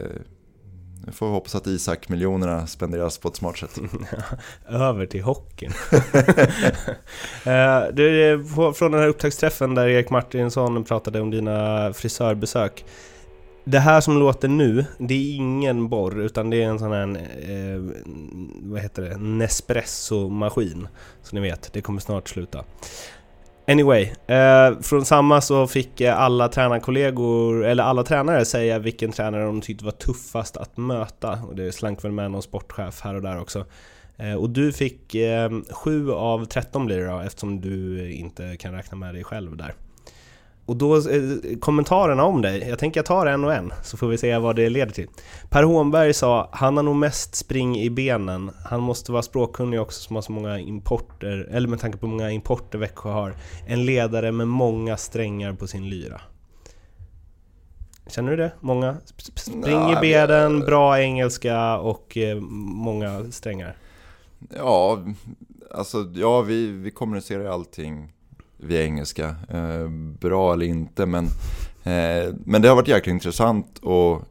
S1: nu får vi hoppas att Isak-miljonerna spenderas på ett smart sätt. [laughs]
S7: Över till hockeyn. [laughs] Eh, du, från den här upptaktsträffen där Erik Martinsson pratade om dina frisörbesök. Det här som låter nu, det är ingen borr utan det är en sån här, eh, vad heter det, Nespresso-maskin. Så ni vet, det kommer snart sluta. Anyway, eh, från samma så fick eh, alla tränarkollegor, eller alla tränare säga vilken tränare de tyckte var tuffast att möta. Och det slank väl med någon sportchef här och där också. Eh, och du fick eh, 7 av 13 blir det då, eftersom du inte kan räkna med dig själv där och då, eh, kommentarerna om dig, jag tänker jag tar en och en, så får vi se vad det leder till. Per Hånberg sa, han har nog mest spring i benen. Han måste vara språkkunnig också som har så många importer, eller med tanke på hur många importer Växjö har. En ledare med många strängar på sin lyra. Känner du det? Många? Sp- Spring i benen, bra engelska och eh, många strängar.
S1: Ja, alltså ja, vi, vi kommunicerar allting via engelska. Eh, bra eller inte, men, eh, men det har varit jäkligt intressant och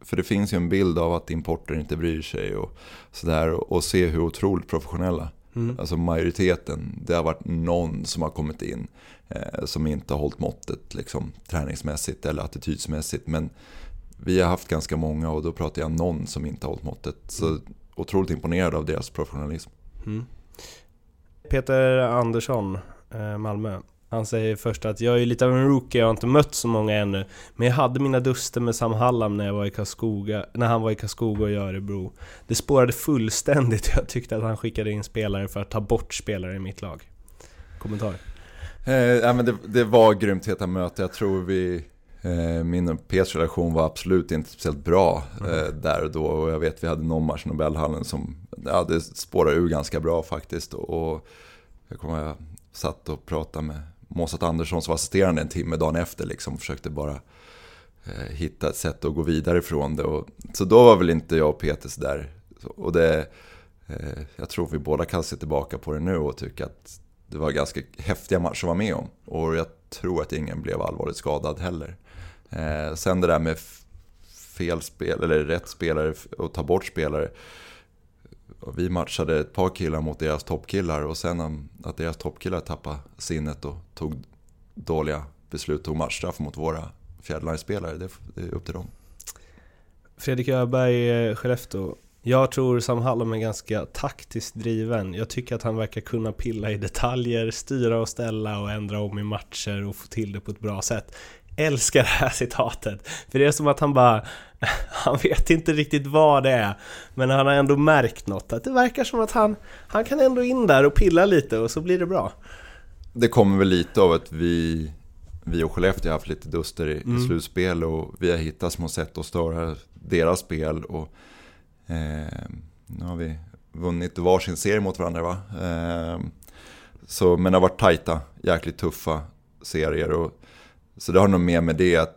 S1: för det finns ju en bild av att importer inte bryr sig och sådär och, se hur otroligt professionella.
S7: Mm.
S1: Alltså majoriteten, det har varit någon som har kommit in eh, som inte har hållit måttet liksom, träningsmässigt eller attitydsmässigt. Men vi har haft ganska många och då pratar jag någon som inte har hållit måttet. Så otroligt imponerad av deras professionalism.
S7: Mm. Peter Andersson, Malmö. Han säger först att jag är lite av en rookie, jag har inte mött så många ännu. Men jag hade mina duster med Sam Hallam när, jag var i Karlskoga, när han var i Karlskoga och jag Örebro. Det spårade fullständigt [laughs] jag tyckte att han skickade in spelare för att ta bort spelare i mitt lag. Kommentar?
S1: Eh, ja, men det, det var grymt heta möte. Jag tror vi, eh, min och Peters relation var absolut inte speciellt bra eh, där och då. Och jag vet vi hade någon match i Nobelhallen som, ja det spårade ur ganska bra faktiskt. Och, och jag kommer ihåg, satt och pratade med Måsat Andersson som var assisterande en timme dagen efter liksom. Försökte bara eh, hitta ett sätt att gå vidare ifrån det. Och, så då var väl inte jag och Peter där. Och det, eh, jag tror vi båda kan se tillbaka på det nu och tycka att det var ganska häftiga matcher att vara med om. Och jag tror att ingen blev allvarligt skadad heller. Eh, sen det där med fel spel, eller rätt spelare och ta bort spelare. Och vi matchade ett par killar mot deras toppkillar och sen att deras toppkillar tappade sinnet och tog dåliga beslut, tog matchstraff mot våra fjärdelinespelare, det, det är upp till dem.
S7: Fredrik Öberg, eh, Skellefteå. Jag tror Sam Hallam är ganska taktiskt driven. Jag tycker att han verkar kunna pilla i detaljer, styra och ställa och ändra om i matcher och få till det på ett bra sätt. Älskar det här citatet, för det är som att han bara... [laughs] Han vet inte riktigt vad det är, men han har ändå märkt något. Att det verkar som att han, han kan ändå in där och pilla lite och så blir det bra.
S1: Det kommer väl lite av att vi, vi och Skellefteå har haft lite duster i, i slutspel och vi har hittat små sätt att störa deras spel. Och, eh, nu har vi vunnit varsin serie mot varandra va? Eh, så, men det har varit tajta, jäkligt tuffa serier. Och, så det har nog med med det att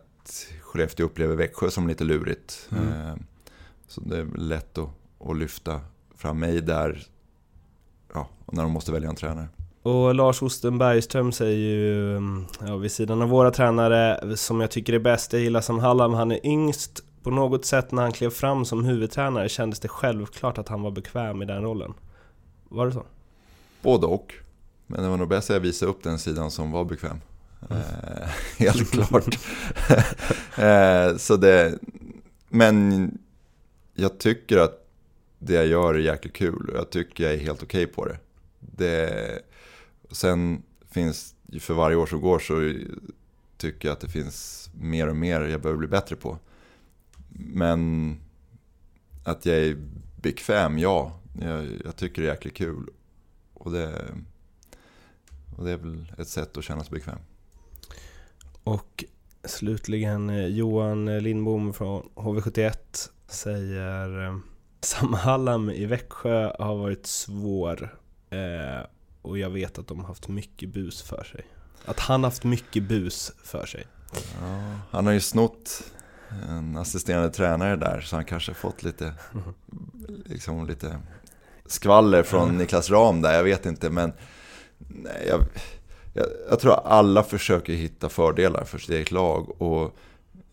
S1: Skellefteå upplever Växjö som lite lurigt. Eh, så det är lätt att, att lyfta fram mig där ja, när de måste välja en tränare.
S7: Och Lars Osten Bergström säger ju, mm, ja, vid sidan av våra tränare, som jag tycker är bäst, jag gillar Sam Hallam, han är yngst. På något sätt när han klev fram som huvudtränare kändes det självklart att han var bekväm i den rollen. Var det så?
S1: Både och. Men det var nog bäst att jag visade upp den sidan som var bekväm. Eh, [laughs] helt klart. [laughs] eh, så det, men jag tycker att det jag gör är jäkligt kul och jag tycker jag är helt okej på det. det. Sen finns, för varje år som går så tycker jag att det finns mer och mer jag behöver bli bättre på. Men att jag är bekväm, ja. Jag, jag tycker det är jäkligt kul. Och det, och det är väl ett sätt att känna sig bekväm.
S7: Och slutligen eh, Johan Lindbom från HV71 säger eh, Sam Hallam i Växjö har varit svår eh, och jag vet att de har haft mycket bus för sig. Att han haft mycket bus för sig.
S1: Ja, han har ju snott en assisterande tränare där så han kanske fått lite, [laughs] liksom lite skvaller från Niklas Ram där, jag vet inte men nej, jag, jag, jag tror att alla försöker hitta fördelar för sitt eget lag och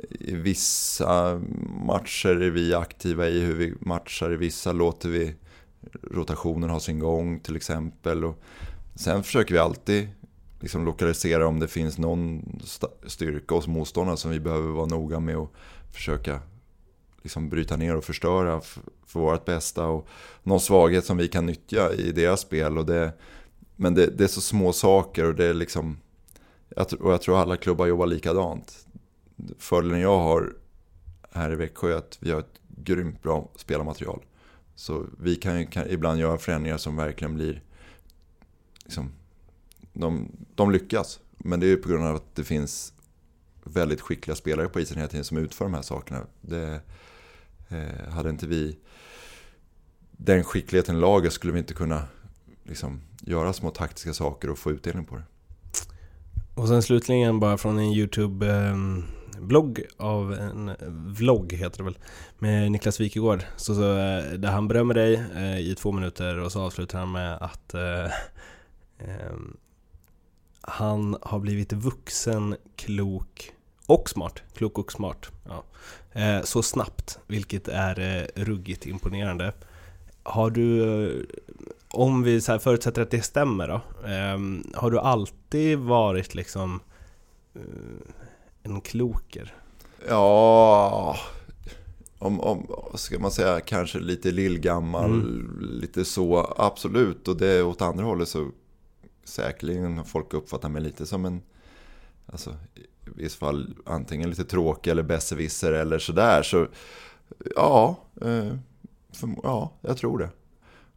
S1: i vissa matcher är vi aktiva i hur vi matchar, i vissa låter vi rotationen ha sin gång till exempel. Och sen försöker vi alltid liksom lokalisera om det finns någon styrka hos motståndaren som vi behöver vara noga med och försöka liksom bryta ner och förstöra för vårt bästa. Och någon svaghet som vi kan nyttja i deras spel. Och det, men det, det är så små saker och det är liksom... Och jag tror alla klubbar jobbar likadant. Fördelen jag har här i Växjö är att vi har ett grymt bra spelarmaterial. Så vi kan, ju- kan ibland göra förändringar som verkligen blir... Liksom, de, de lyckas. Men det är ju på grund av att det finns väldigt skickliga spelare på isen hela tiden som utför de här sakerna. Det, eh, hade inte vi den skickligheten i laget skulle vi inte kunna liksom, göra små taktiska saker och få utdelning på det.
S7: Och sen slutligen bara från en YouTube-blogg ehm, av en vlogg heter det väl med Niklas Wikegård. Så, så, eh, där han berömmer dig eh, i två minuter och så avslutar han med att eh, eh, han har blivit vuxen, klok och smart. Klok och smart. Ja. Eh, så snabbt, vilket är eh, ruggigt imponerande. Har du, eh, om vi så förutsätter att det stämmer då, ehm, har du alltid varit liksom en kloker?
S1: Ja, om, om, ska man säga kanske lite lillgammal, mm. lite så, absolut. Och det åt andra hållet så säkerligen har folk uppfattat mig lite som en, alltså i vissa fall antingen lite tråkig eller besserwisser eller sådär. Så ja, eh, för, ja, jag tror det.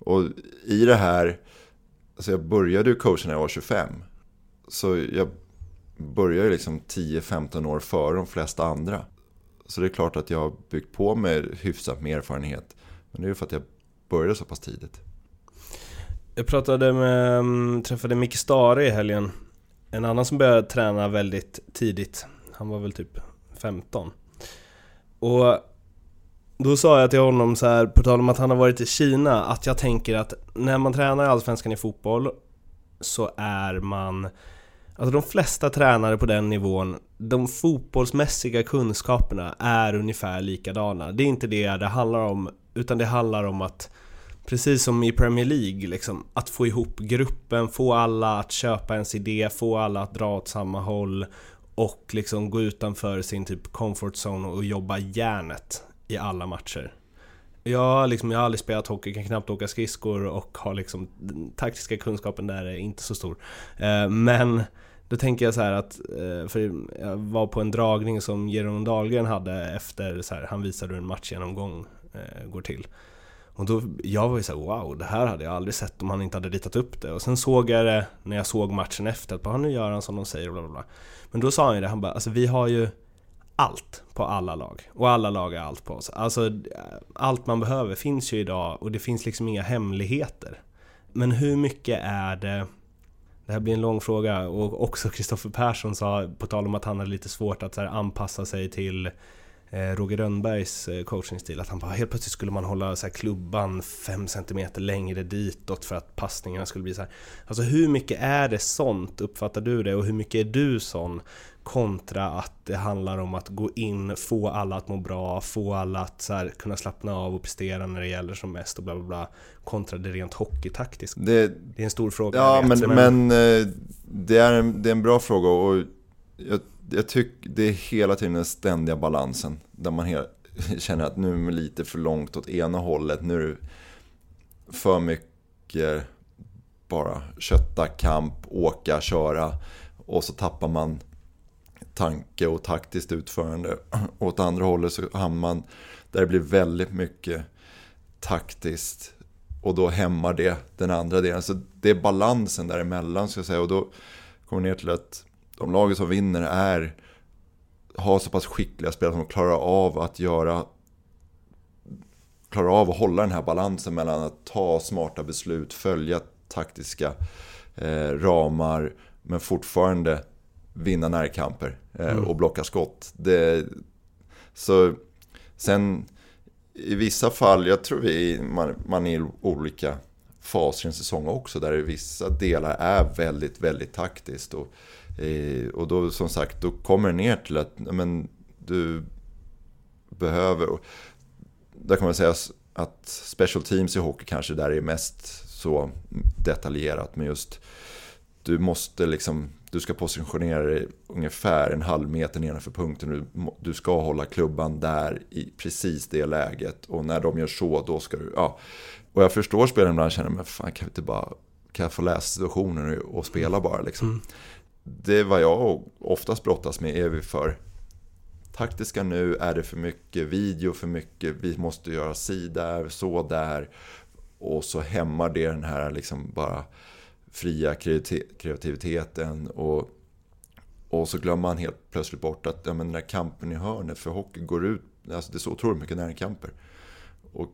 S1: Och i det här, alltså jag började ju coacha när jag var 25. Så jag började liksom 10-15 år före de flesta andra. Så det är klart att jag har byggt på mig hyfsat med erfarenhet. Men det är ju för att jag började så pass tidigt.
S7: Jag pratade med, mm, träffade Micke Stare i helgen. En annan som började träna väldigt tidigt. Han var väl typ 15. Och då sa jag till honom så här, på tal om att han har varit i Kina, att jag tänker att när man tränar i Allsvenskan i fotboll så är man Alltså de flesta tränare på den nivån, de fotbollsmässiga kunskaperna är ungefär likadana. Det är inte det det handlar om, utan det handlar om att Precis som i Premier League, liksom, att få ihop gruppen, få alla att köpa ens idé, få alla att dra åt samma håll och liksom gå utanför sin typ comfort zone och jobba järnet i alla matcher. Jag, liksom, jag har aldrig spelat hockey, kan knappt åka skridskor och har liksom den taktiska kunskapen där är inte så stor. Eh, men då tänker jag så att, eh, för jag var på en dragning som Jeroen Dahlgren hade efter, så här, han visade hur en matchgenomgång eh, går till. Och då, jag var ju såhär wow, det här hade jag aldrig sett om han inte hade ritat upp det. Och sen såg jag det när jag såg matchen efter, att bara, nu gör han som de säger och bla bla bla. Men då sa han ju det, han bara, alltså vi har ju allt på alla lag. Och alla lag är allt på oss. Alltså allt man behöver finns ju idag och det finns liksom inga hemligheter. Men hur mycket är det det här blir en lång fråga och också Kristoffer Persson sa, på tal om att han hade lite svårt att här, anpassa sig till eh, Roger Rönnbergs eh, coachingstil. Att han bara helt plötsligt skulle man hålla så klubban 5 cm längre ditåt för att passningarna skulle bli så här. Alltså hur mycket är det sånt, uppfattar du det? Och hur mycket är du sån? Kontra att det handlar om att gå in, få alla att må bra, få alla att så här, kunna slappna av och prestera när det gäller som mest och bla bla bla. Kontra det rent hockeytaktiska. Det, det är en stor fråga.
S1: Ja, vet, men, men, men eh, det, är en, det är en bra fråga och jag jag tycker det är hela tiden den ständiga balansen. Där man hela, [laughs] känner att nu är man lite för långt åt ena hållet. Nu är det för mycket bara kötta, kamp, åka, köra. Och så tappar man tanke och taktiskt utförande. Och [clears throat] åt andra hållet så hamnar man där det blir väldigt mycket taktiskt. Och då hämmar det den andra delen. Så det är balansen däremellan ska jag säga. Och då kommer ner till att de lagen som vinner är, har så pass skickliga spelare som klarar av att göra klarar av att hålla den här balansen mellan att ta smarta beslut, följa taktiska eh, ramar men fortfarande vinna närkamper eh, mm. och blocka skott. Det, så sen i vissa fall, jag tror vi, man, man är i olika faser i en säsong också där vissa delar är väldigt, väldigt taktiskt. Och Eh, och då som sagt, då kommer det ner till att men, du behöver... Där kan man säga att special teams i hockey kanske där är mest så detaljerat. Men just du måste liksom, du ska positionera dig ungefär en halv meter nedanför punkten. Du, du ska hålla klubban där i precis det läget. Och när de gör så, då ska du, ja. Och jag förstår spelaren ibland känner, men fan kan vi inte bara, kan jag få läsa situationen och spela bara liksom. Mm det är vad jag oftast brottas med är vi för taktiska nu, är det för mycket video, för mycket, vi måste göra si där, så där. Och så hämmar det den här liksom bara fria kreativiteten och, Och så glömmer man helt plötsligt bort att ja, men den där kampen i hörnet för hockey går ut, alltså det är så otroligt mycket närkamper. Och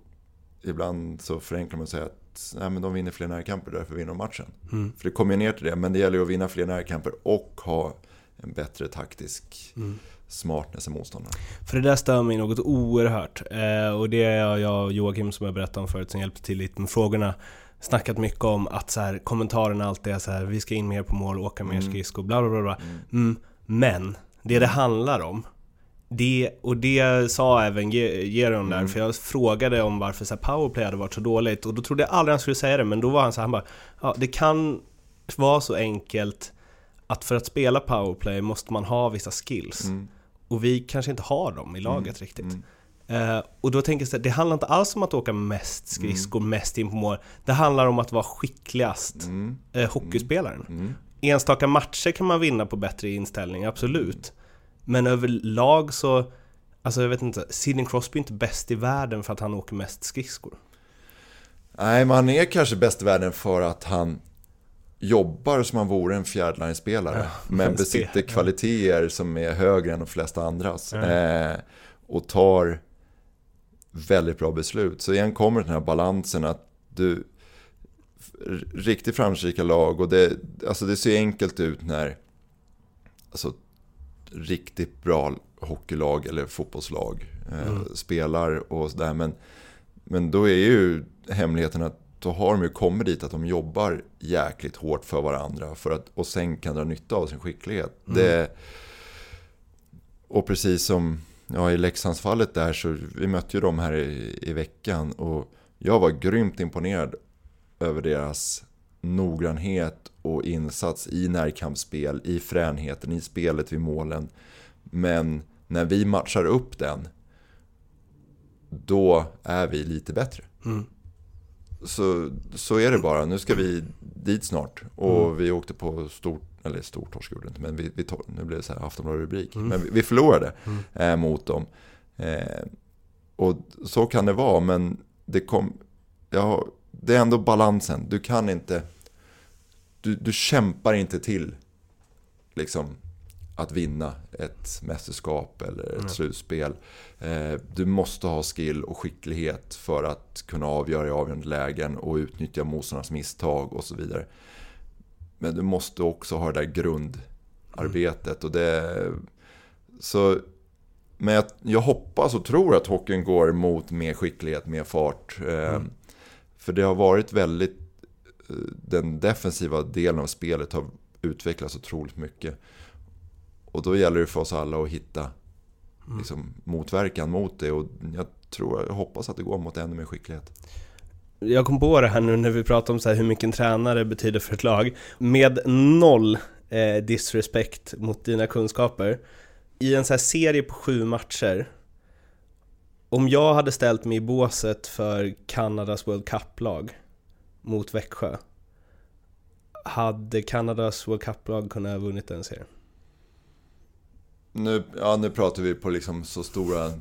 S1: ibland så förenklar man och säger att nej, men de vinner fler närkamper, därför vinner de matchen.
S7: Mm.
S1: För det kommer ju ner till det, men det gäller ju att vinna fler närkamper och ha en bättre taktisk
S7: Mm.
S1: smartness än motståndaren.
S7: För det där stör mig något oerhört. Eh, och det är jag och Joakim som jag berättade om förut som hjälpte till lite med frågorna snackat mycket om att så här, kommentarerna alltid är så här, vi ska in mer på mål, åka mer
S1: Mm.
S7: skridskor, bla bla bla. bla. Mm. Men, det det handlar om, det, och det sa även Ge- Geron där,
S1: Mm.
S7: för jag frågade om varför så powerplay hade varit så dåligt och då trodde jag aldrig han skulle säga det, men då var han så här, han bara, ja det kan vara så enkelt att för att spela powerplay måste man ha vissa skills.
S1: Mm.
S7: Och vi kanske inte har dem i laget riktigt.
S1: Mm.
S7: Eh, och då tänker jag så här, det handlar inte alls om att åka mest skridskor, mest in på mål. Det handlar om att vara skickligast
S1: Mm.
S7: eh, hockeyspelaren.
S1: Mm.
S7: Enstaka matcher kan man vinna på bättre inställning, absolut. Men överlag så, alltså jag vet inte, Sidney Crosby är inte bäst i världen för att han åker mest skridskor.
S1: Nej, men han är kanske bäst i världen för att han jobbar som han vore en fjärdline-spelare.
S7: Ja,
S1: men
S7: en
S1: besitter
S7: spel, ja.
S1: kvaliteter som är högre än de flesta andras.
S7: Ja.
S1: Eh, och tar väldigt bra beslut. Så igen kommer den här balansen att du... Riktigt framgångsrika lag och det, alltså det ser enkelt ut när alltså, riktigt bra hockeylag eller fotbollslag eh,
S7: Mm.
S1: spelar och sådär. Men, men då är ju hemligheten att då har de ju kommit dit att de jobbar jäkligt hårt för varandra för att, och sen kan dra nytta av sin skicklighet.
S7: Mm.
S1: Det, och precis som ja, i Leksandsfallet där så vi mötte ju dem här i, i veckan och jag var grymt imponerad över deras noggrannhet och insats i närkampsspel, i fränheten, i spelet vid målen. Men när vi matchar upp den, då är vi lite bättre.
S7: Mm.
S1: Så, så är det bara. Nu ska vi dit snart. Och vi åkte på stort, eller stort torsk gjorde det inte, men vi, vi tog, nu blev det så här Aftonbladet-rubrik. Men vi, vi förlorade eh, mot dem. Eh, och så kan det vara, men det kom, ja, det är ändå balansen. Du kan inte, du, du kämpar inte till liksom att vinna ett mästerskap eller ett slutspel. Eh, du måste ha skill och skicklighet för att kunna avgöra i avgörande lägen och utnyttja motståndarnas misstag och så vidare. Men du måste också ha det där grundarbetet och det... Så, men jag, jag hoppas och tror att hockeyn går mot mer skicklighet, mer fart. Eh, För det har varit väldigt... eh, Den defensiva delen av spelet har utvecklats otroligt mycket. Och då gäller det för oss alla att hitta liksom, motverkan mot det. Och jag tror, jag hoppas att det går mot ännu mer skicklighet.
S7: Jag kom på det här nu när vi pratade om så här hur mycket en tränare betyder för ett lag. Med noll eh, disrespect mot dina kunskaper. I en så här serie på sju matcher. Om jag hade ställt mig i båset för Kanadas World Cup-lag mot Växjö. Hade Kanadas World Cup-lag kunnat ha vunnit den serien?
S1: Nu, ja, nu pratar vi på liksom så stora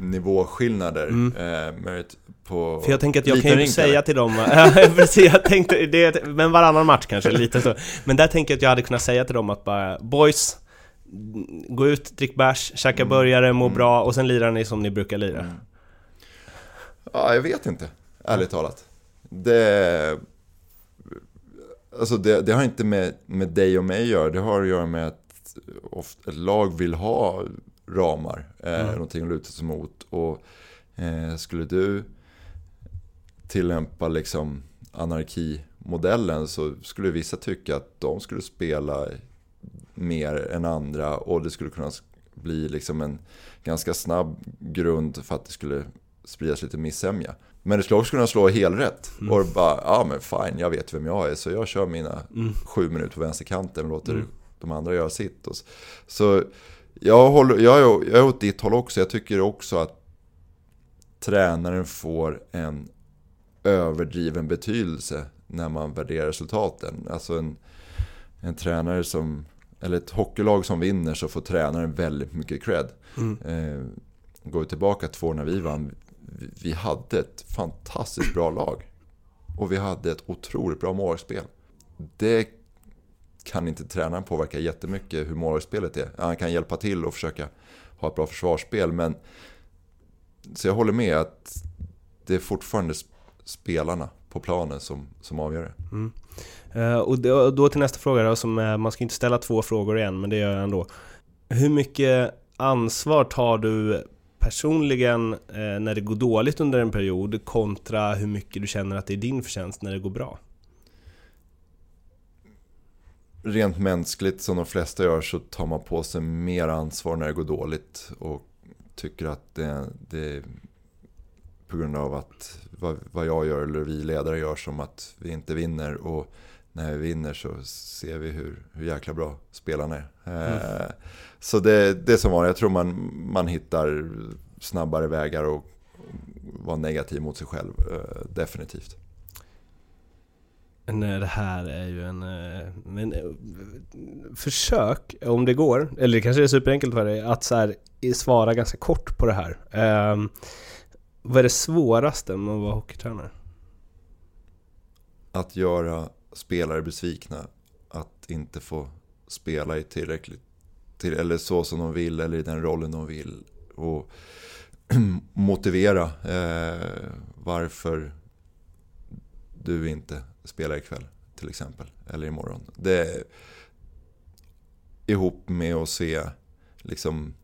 S1: nivåskillnader. Eh, med ett- på
S7: Mm. För jag tänker att jag kan ju säga
S1: eller?
S7: till dem, [laughs] precis, jag tänkte, det, men varannan match kanske, [laughs] lite så. Men där tänker jag att jag hade kunnat säga till dem att bara, boys, gå ut, drick bärs, käka
S1: Mm.
S7: burgare, må bra och sen lirar ni som ni brukar lira.
S1: Ja, jag vet inte, ärligt talat. Det, alltså det, det har inte med, med dig och mig att göra. Det har att göra med att ofta, ett lag vill ha ramar, eh, någonting att luta sig mot. Och eh, skulle du tillämpa liksom anarkimodellen så skulle vissa tycka att de skulle spela mer än andra och det skulle kunna bli liksom en ganska snabb grund för att det skulle spridas lite missämja. Men det skulle också kunna slå helrätt och bara, ja men fine, jag vet vem jag är så jag kör mina sju minuter på vänsterkanten och låter de andra göra sitt. Och så så jag, håller, jag, är, jag är åt ditt håll också, jag tycker också att tränaren får en överdriven betydelse när man värderar resultaten. Alltså en, en tränare som, eller ett hockeylag som vinner så får tränaren väldigt mycket cred. Eh, går vi tillbaka två år när vi vann, vi, vi hade ett fantastiskt bra lag. Och vi hade ett otroligt bra målspel. Det kan inte tränaren påverka jättemycket hur målvaktsspelet är. Han kan hjälpa till och försöka ha ett bra försvarsspel. Men, så jag håller med att det är fortfarande spelarna på planen som, som avgör det.
S7: Mm. Uh, och då, då, till nästa fråga då, som är, man ska inte ställa två frågor igen, men det gör jag ändå. Hur mycket ansvar tar du personligen eh, när det går dåligt under en period kontra hur mycket du känner att det är din förtjänst när det går bra?
S1: Rent mänskligt som de flesta gör så tar man på sig mer ansvar när det går dåligt och tycker att det, det är på grund av att vad, vad jag gör eller vi ledare gör som att vi inte vinner och när vi vinner så ser vi hur, hur jäkla bra spelarna är. Mm. Eh, så det, det är som var, jag tror man, man hittar snabbare vägar och vara negativ mot sig själv, eh, definitivt.
S7: Nej, eh, det här är ju en... Eh, en eh, försök, om det går, eller det kanske är superenkelt för dig, att så här, svara ganska kort på det här. Um, vad är det svåraste med att vara hockeytränare?
S1: Att göra spelare besvikna. Att inte få spela i tillräckligt, till, eller så som de vill eller i den rollen de vill. Och [clears throat] motivera eh, varför du inte spelar ikväll till exempel. Eller imorgon. Det ihop med att se liksom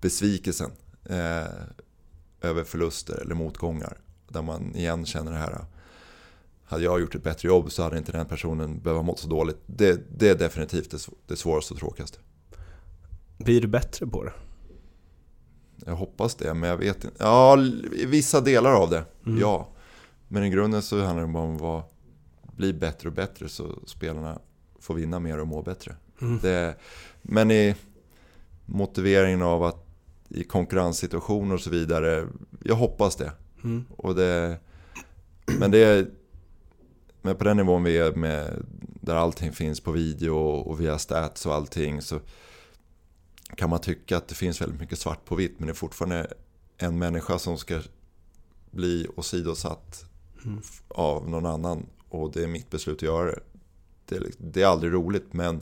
S1: besvikelsen eh, över förluster eller motgångar. Där man igen känner det här. Hade jag gjort ett bättre jobb så hade inte den personen behövt må så dåligt. Det, det är definitivt det, det svåraste och tråkigaste.
S7: Blir du bättre på det?
S1: Jag hoppas det, men jag vet inte. Ja, vissa delar av det, mm. ja. Men i grunden så handlar det bara om att vara, bli bättre och bättre så spelarna får vinna mer och må bättre. Mm. Det, men i motiveringen av att i konkurrenssituationer och så vidare, jag hoppas det. Mm. Och det men det är men på den nivån vi är med, där allting finns på video och via stats och allting så kan man tycka att det finns väldigt mycket svart på vitt men det är fortfarande en människa som ska bli åsidosatt mm. av någon annan och det är mitt beslut att göra det. Det är, det är aldrig roligt men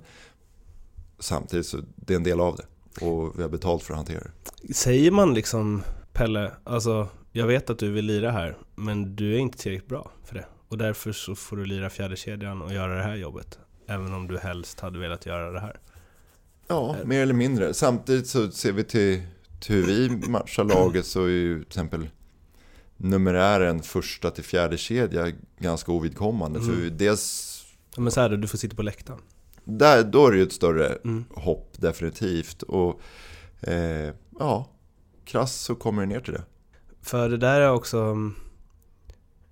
S1: samtidigt så det är en del av det och vi har betalt för att hantera det.
S7: Säger man liksom Pelle, alltså jag vet att du vill lira här men du är inte tillräckligt bra för det och därför så får du lira fjärde kedjan och göra det här jobbet även om du helst hade velat göra det här.
S1: Ja, mer eller mindre. Samtidigt så ser vi till, till hur vi matchar laget så är ju till exempel numerären första till fjärde kedja ganska ovidkommande. Mm. För dels...
S7: Ja, men så här då, du får sitta på läktaren.
S1: Där, då är det ju ett större mm. hopp definitivt. Och eh, ja, krass så kommer det ner till det.
S7: För det där är också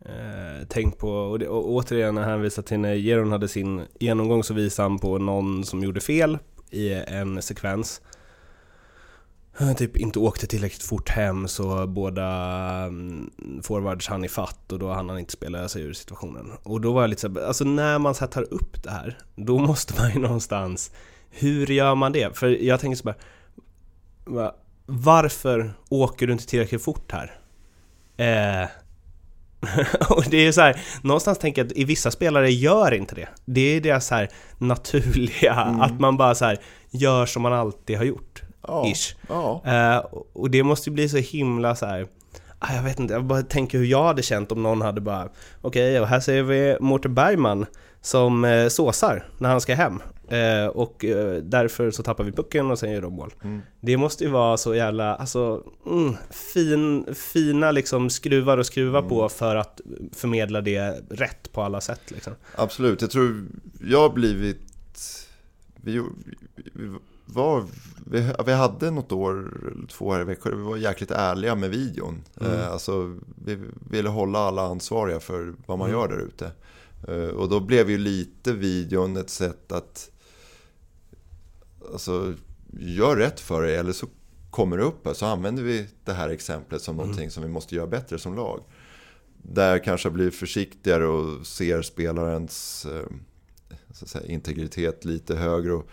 S7: eh, tänkt på, och, det, och återigen när han till när Jeron hade sin genomgång så visade han på någon som gjorde fel i en sekvens. Typ inte åkte tillräckligt fort hem så båda mm, forwards hann ifatt och då hann han inte spela sig ur situationen. Och då var jag lite så alltså när man så tar upp det här, då måste man ju [laughs] någonstans, hur gör man det? För jag tänker så bara, varför åker du inte tillräckligt fort här? Eh, [laughs] och det är så här, någonstans tänker jag att i vissa spelare gör inte det. Det är deras så här naturliga, mm. att man bara så här gör som man alltid har gjort. Ja, ish. Ja. Uh, och det måste ju bli så himla så här. Ah, jag vet inte, jag bara tänker hur jag hade känt om någon hade bara Okej, okay, och här ser vi Mårten Bergman som eh, såsar när han ska hem. Eh, och eh, därför så tappar vi pucken och sen gör de mål. Mm. Det måste ju vara så jävla, alltså, mm, fin, fina liksom skruvar och skruva mm. på för att förmedla det rätt på alla sätt. Liksom.
S1: Absolut, jag tror jag har blivit... Vi, vi, var, vi, vi hade något år, två här i veckan, vi var jäkligt ärliga med videon. Mm. Eh, alltså, vi ville hålla alla ansvariga för vad man mm. gör där ute. Eh, och då blev ju lite videon ett sätt att alltså, gör rätt för dig eller så kommer det upp. Så använder vi det här exemplet som mm. någonting som vi måste göra bättre som lag. Där kanske blir försiktigare och ser spelarens eh, säga, integritet lite högre och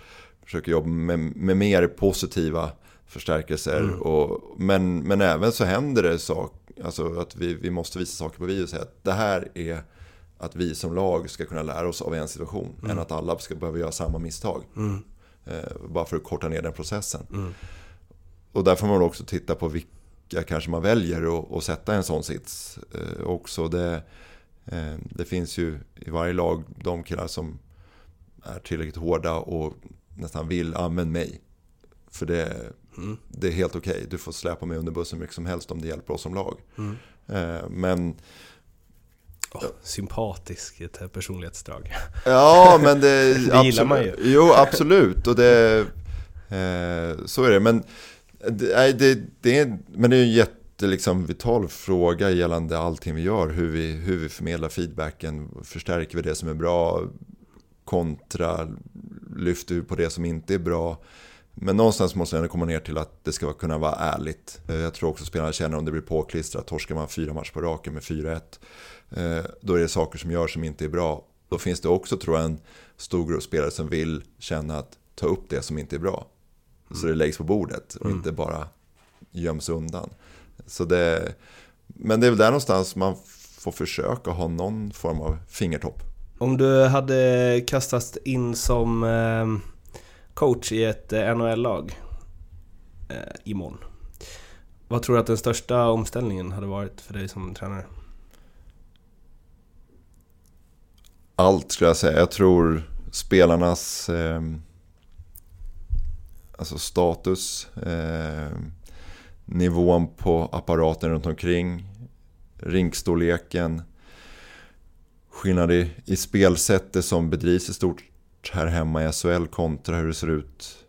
S1: försöker jobba med, med mer positiva förstärkelser. Mm. Och, men, men även så händer det saker, alltså att vi, vi måste visa saker på video och säga att det här är att vi som lag ska kunna lära oss av en situation än att alla ska behöva göra samma misstag. Eh, bara för att korta ner den processen. Och där får man också titta på vilka kanske man väljer att, att sätta en sån sits. Eh, också det, eh, det finns ju i varje lag de killar som är tillräckligt hårda och nästan vill använda mig. För det, det är helt okej. Du får släpa mig under bussen mycket som helst om det hjälper oss som lag. Eh, men
S7: Oh, sympatisk, ett här personlighetsdrag.
S1: Ja, men det... [laughs]
S7: Det gillar man ju.
S1: Jo, absolut. Och det, eh, så är det. Men det, det, det är, men det är en jätte, liksom, vital fråga gällande allting vi gör. Hur vi, hur vi förmedlar feedbacken. Förstärker vi det som är bra? Kontra lyfter vi på det som inte är bra? Men någonstans måste det komma ner till att det ska kunna vara ärligt. Eh, Jag tror också spelarna känner om det blir påklistrat. Torskar man fyra matcher på raken med 4-1. eh, Då är det saker som görs som inte är bra. Då finns det också tror jag en stor grupp spelare som vill känna att ta upp det som inte är bra. Så det läggs på bordet och inte bara göms undan. Så det, men det är väl där någonstans man får försöka ha någon form av fingertopp.
S7: Om du hade kastats in som ehm, coach i ett eh, NHL-lag eh, imorgon. Vad tror du att den största omställningen hade varit för dig som tränare?
S1: allt skulle jag säga. Jag tror spelarnas eh, alltså status, eh, nivån på apparaten runt omkring, rinkstorleken, skillnad i, i spelsättet som bedrivs i stort här hemma i SHL kontra hur det ser ut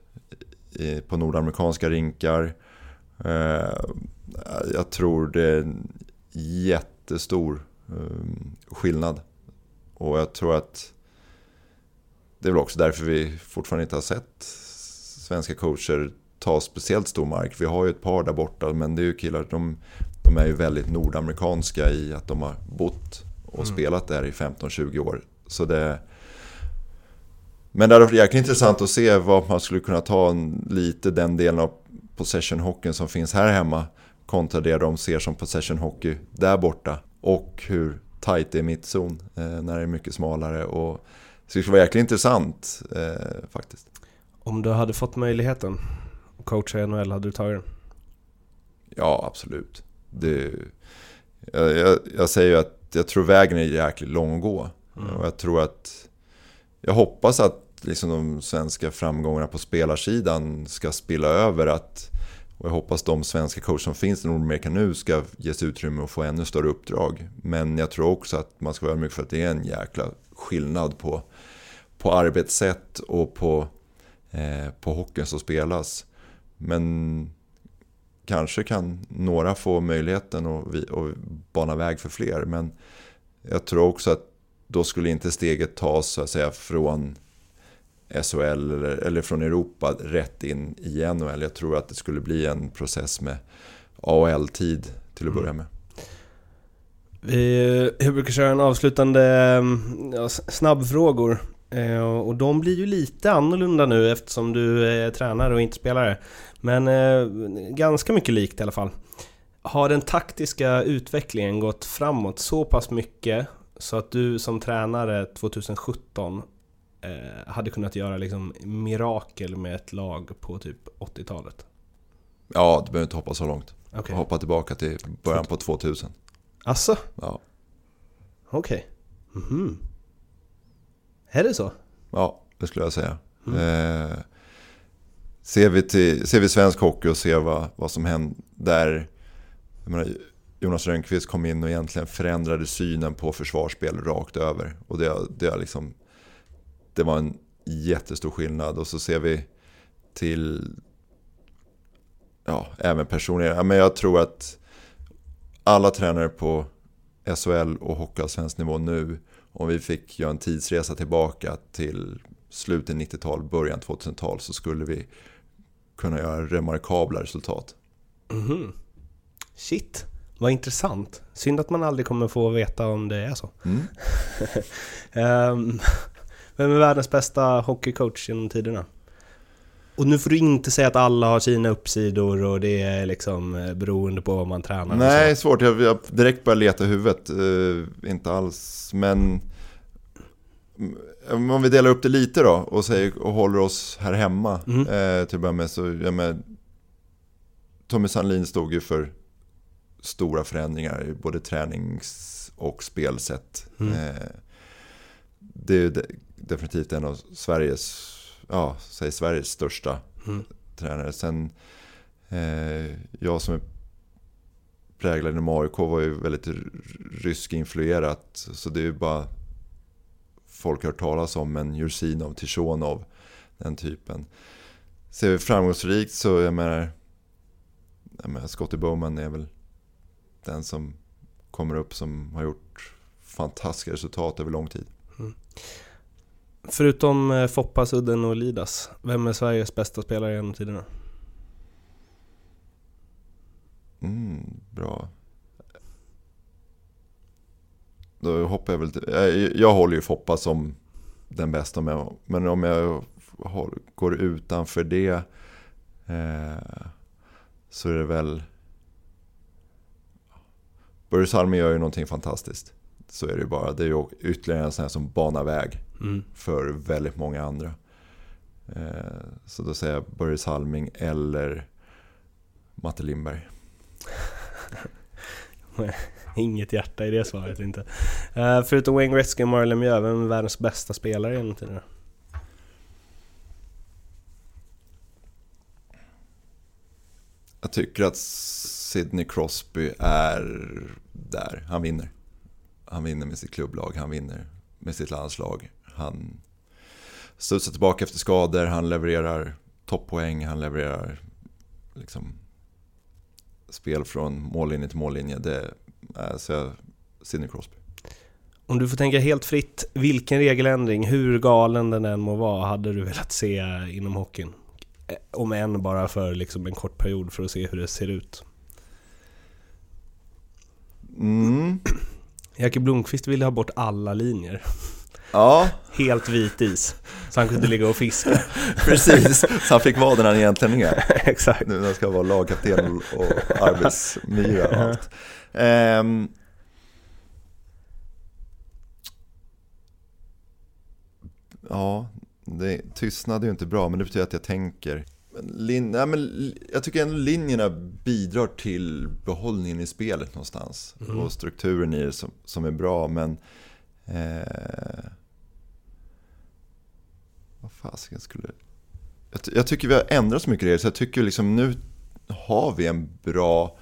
S1: i, på nordamerikanska rinkar. Eh, jag tror det är en jättestor eh, skillnad. Och jag tror att det är väl också därför vi fortfarande inte har sett svenska coacher ta speciellt stor mark. Vi har ju ett par där borta, men det är ju killar, de, de är ju väldigt nordamerikanska i att de har bott och spelat där i 15-20 år. Så det, men det hade varit jäkligt intressant att se vad man skulle kunna ta en, lite den delen av possession-hockeyn som finns här hemma kontra det de ser som possession-hockey där borta. Och hur tight det är mittzon eh, när det är mycket smalare. Och, så det skulle vara jäkligt intressant eh, faktiskt.
S7: Om du hade fått möjligheten att coacha i NHL, hade du tagit den?
S1: Ja, absolut. Det, jag, jag, jag säger ju att jag tror vägen är jäkligt lång att gå. Och jag tror att... Jag hoppas att liksom de svenska framgångarna på spelarsidan ska spilla över. att och jag hoppas de svenska coacher som finns i Nordamerika nu ska ges utrymme att få ännu större uppdrag. Men jag tror också att man ska vara mycket för att det är en jäkla skillnad på, på arbetssätt och på, eh, på hockeyn som spelas. Men kanske kan några få möjligheten att vi- bana väg för fler. Men jag tror också att då skulle inte steget tas så att säga från SHL eller, eller från Europa rätt in i NHL. Jag tror att det skulle bli en process med AHL-tid till att börja med.
S7: Vi, jag brukar köra en avslutande mm, ja, snabbfrågor. Eh, och de blir ju lite annorlunda nu eftersom du är tränare och inte spelare. Men eh, ganska mycket likt i alla fall. Har den taktiska utvecklingen gått framåt så pass mycket så att du som tränare 2017 eh, hade kunnat göra liksom mirakel med ett lag på typ 80-talet?
S1: Ja, du behöver inte hoppa så långt.
S7: Okej.
S1: Hoppa tillbaka till början på 2000.
S7: Asså?
S1: Ja,
S7: Okej. Mhm. Är det så?
S1: ja det skulle jag säga. Eh, ser, vi till, ser vi svensk hockey och ser vad, vad som hände där menar, Jonas Rönnqvist kom in och egentligen förändrade synen på försvarsspel rakt över. Och det, det, är liksom, det var en jättestor skillnad. Och så ser vi till ja, även personligen. Ja, Men jag tror att alla tränare på SHL och Hockeyallsvensk nivå nu, om vi fick göra en tidsresa tillbaka till slutet 90-tal, början 2000-tal så skulle vi kunna göra remarkabla resultat.
S7: Mhm. Shit, vad intressant. Synd att man aldrig kommer få veta om det är så.
S1: Mm. [laughs]
S7: Ehm, vem är världens bästa hockeycoach genom tiderna? Och nu får du inte säga att alla har sina uppsidor och det är liksom eh, beroende på vad man tränar.
S1: Nej, svårt. Jag, jag direkt börjatt leta i huvudet. Eh, inte alls, men mm, om vi delar upp det lite då och, säger, och håller oss här hemma
S7: Mm.
S1: eh, till att börja med. Så, jag med, Tommy Sandlin stod ju för stora förändringar i både tränings och spelsätt.
S7: Mm.
S1: Eh, det är ju de, definitivt en av Sveriges, ja, säg Sveriges största
S7: Mm.
S1: tränare. Sen eh, jag som är präglad inom AIK var ju väldigt rysk-influerat. Så det är ju bara folk har hört talas om, men Jursinov, Tishonov, den typen. Ser vi framgångsrikt så, jag menar, jag menar Scotty Bowman är väl den som kommer upp som har gjort fantastiska resultat över lång tid.
S7: Förutom eh, Foppa, Sudden och Lidas, vem är Sveriges bästa spelare genom tiderna?
S1: Mm, bra. Då hoppar jag väl till, jag, jag håller ju Foppa som den bästa, men, men om jag går utanför det eh, så är det väl... Börje Salmi gör ju någonting fantastiskt. Så är det ju bara. Det är ju ytterligare en sån här som banar väg
S7: Mm.
S1: för väldigt många andra. Eh, så då säger jag Börje Salming eller Matte Lindberg. [laughs]
S7: Inget hjärta i det svaret inte. Eh, förutom Wayne Gretzky och Mario Lemieux, vem är världens bästa spelare genom tiderna?
S1: Jag tycker att Sidney Crosby är där. Han vinner. Han vinner med sitt klubblag, han vinner med sitt landslag. Han studsar tillbaka efter skador, han levererar toppoäng, han levererar liksom spel från mållinje till mållinje. Det är så Sidney Crosby.
S7: Om du får tänka helt fritt, vilken regeländring, hur galen den än må vara, hade du velat se inom hockeyn? Eh, Om än bara för liksom en kort period för att se hur det ser ut.
S1: Mm.
S7: Jackie Blomqvist ville ha bort alla linjer.
S1: Ja, [laughs]
S7: Helt vit is. Så han kunde ligga och fiska. [laughs]
S1: precis. Så han fick vara den han egentligen är. [laughs]
S7: Exakt.
S1: Nu när han ska vara lagkapten och arbetsmyra och allt. Ehm. ja, det, tystnad är ju inte bra, men det betyder att jag tänker. Lin, nej, men jag tycker ändå linjerna bidrar till behållningen i spelet någonstans. Och strukturen i det som, som är bra, men... Eh, vad fasiken skulle... Jag, jag tycker vi har ändrat så mycket regler, så jag tycker liksom nu har vi en bra,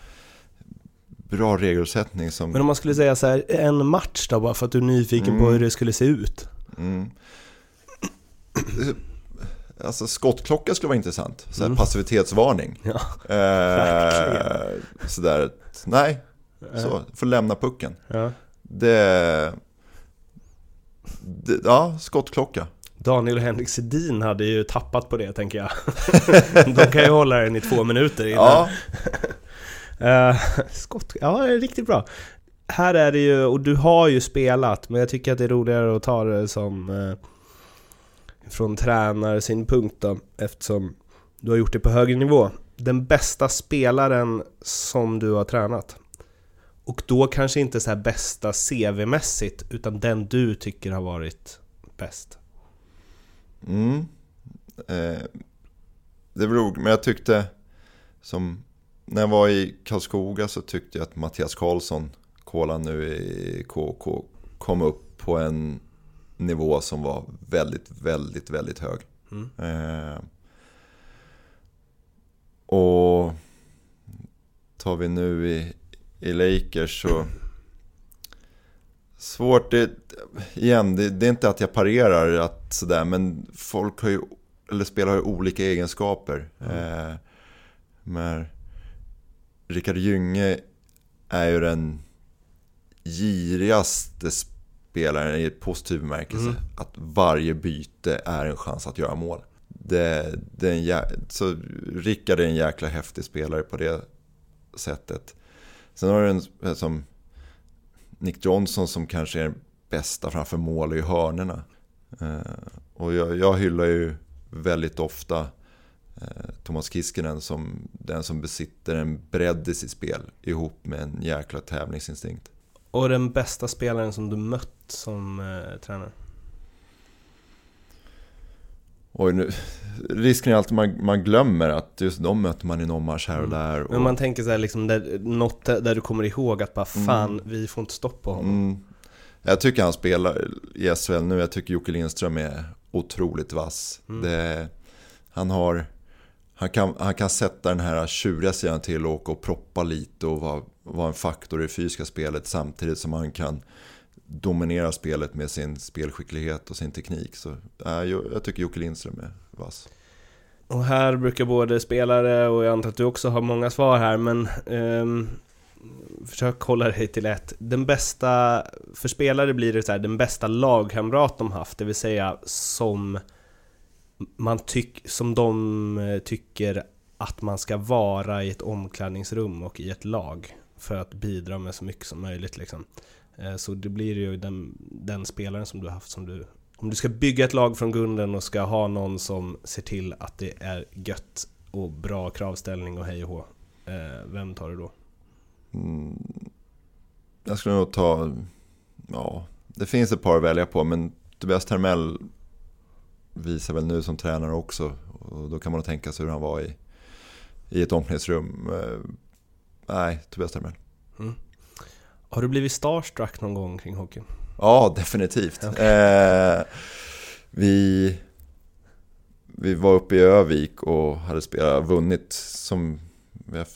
S1: bra regelsättning som...
S7: Men om man skulle säga så här, en match då, bara för att du är nyfiken på
S1: Mm.
S7: hur det skulle se ut.
S1: Mm. Alltså skottklocka skulle vara intressant. Så
S7: Mm.
S1: Passivitetsvarning.
S7: Ja,
S1: Eh, sådär, nej, så, får lämna pucken.
S7: ja.
S1: Det, det, ja, skottklocka.
S7: Daniel och Henrik Sedin hade ju tappat på det, tänker jag. [laughs] De kan ju hålla den i två minuter innan.
S1: Ja, [laughs]
S7: Eh, skott, ja det är riktigt bra. Här är det ju, och du har ju spelat, men jag tycker att det är roligare att ta det som eh, från tränarsynpunkt då, eftersom du har gjort det på högre nivå. Den bästa spelaren som du har tränat. Och då kanske inte så här bästa CV-mässigt, utan den du tycker har varit bäst.
S1: Mm. Eh, det beror, men jag tyckte som när jag var i Karlskoga så tyckte jag att Mattias Karlsson, Kolan nu i KK, kom upp på en nivå som var väldigt, väldigt, väldigt hög.
S7: Mm.
S1: Eh, och tar vi nu i, i Lakers så Svårt, det, igen, det, det är inte att jag parerar att sådär, men folk har ju, eller spelare har ju olika egenskaper. Eh, men Rickard Gynge är ju den girigaste spelaren i ett positiv bemärkelse.
S7: Mm.
S1: Att varje byte är en chans att göra mål. Det, det är en jä- så Rickard är en jäkla häftig spelare på det sättet. Sen har du en som Nick Johnson som kanske är den bästa framför mål i hörnerna. Eh, och jag, jag hyllar ju väldigt ofta eh, Thomas Kiskinen som den som besitter en bredd i sitt spel ihop med en jäkla tävlingsinstinkt.
S7: Och den bästa spelaren som du mött som eh, tränare?
S1: Oj, nu, risken är alltid man, man glömmer att just de möter man i någon match här och
S7: Mm.
S1: där. Och,
S7: Men man tänker så här, liksom, där, något där du kommer ihåg att bara fan,
S1: Mm.
S7: vi får inte stopp på honom.
S1: mm, jag tycker han spelar i SHL nu, jag tycker Jocke Lindström är otroligt vass.
S7: Mm.
S1: Det, han har... Han kan, han kan sätta den här tjuriga sidan till och åka och proppa lite och vara, vara en faktor i det fysiska spelet samtidigt som han kan dominera spelet med sin spelskicklighet och sin teknik. Så äh, jag, jag tycker Jocke Lindström är vass.
S7: Och här brukar både spelare och jag antar att du också har många svar här men um, Försök hålla dig till ett. Den bästa, för spelare blir det så här, den bästa lagkamrat de haft, det vill säga som man tyck, som de eh, tycker att man ska vara i ett omklädningsrum och i ett lag för att bidra med så mycket som möjligt liksom. Eh, Så det blir ju den, den spelaren som du har haft som du om du ska bygga ett lag från grunden och ska ha någon som ser till att det är gött och bra kravställning och hej och hå. Eh, vem tar du då?
S1: Mm, jag skulle nog ta, ja, det finns ett par att välja på men Tobias Termell visar väl nu som tränare också. Och då kan man nog tänka sig hur han var i, i ett omklädningsrum. Eh, nej, Tobias Termell.
S7: Har du blivit starstruck någon gång kring hockeyn?
S1: Ja, definitivt. Eh, vi, vi var uppe i Övik och hade spelat, vunnit som vi har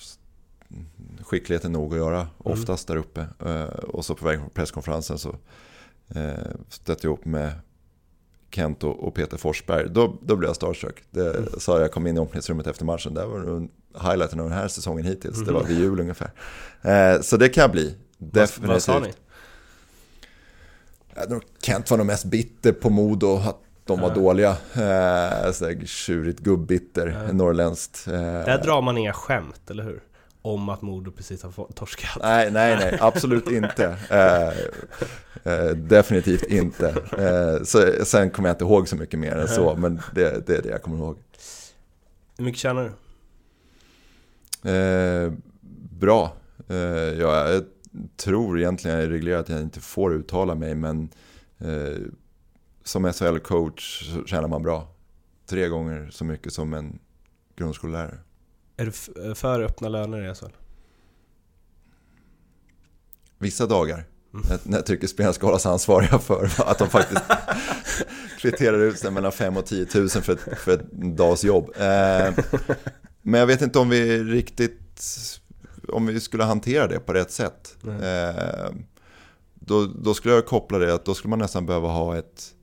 S1: skickligheten nog att göra oftast där uppe. Eh, och så på väg från presskonferensen så eh, stötte jag ihop med Kent och, och Peter Forsberg. Då, då blev jag starstruck. Det sa jag kom in i omklädningsrummet efter matchen. Det var highlighten av den här säsongen hittills. Det var vid jul ungefär. Eh, så det kan jag bli. Definitivt.
S7: vad sa ni?
S1: Kent var nog mest bitter på Modo, att de var
S7: Ja.
S1: dåliga. Eh, sådär tjurigt gubbitter, norrländskt. Eh,
S7: Där drar man inga skämt, eller hur? Om att Modo precis har torskat.
S1: Nej, nej, nej, [laughs] absolut inte. Eh, eh, definitivt inte. Eh, så, sen kommer jag inte ihåg så mycket mer än så, men det, det är det jag kommer ihåg.
S7: Hur mycket tjänar du?
S1: Eh, bra. Eh, ja, jag tror egentligen jag är reglerat att jag inte får uttala mig, men eh, som SHL-coach så tjänar man bra. Tre gånger så mycket som en grundskollärare.
S7: Är du f- för öppna löner i SHL?
S1: Vissa dagar, när, när jag tycker spelarna ska hållas ansvariga för att de faktiskt [laughs] kvitterar ut sig mellan 5 och 10 000 för ett, för ett dags jobb. Eh, men jag vet inte om vi riktigt, om vi skulle hantera det på rätt sätt. Eh, då, då skulle jag koppla det att då skulle man nästan behöva ha ett,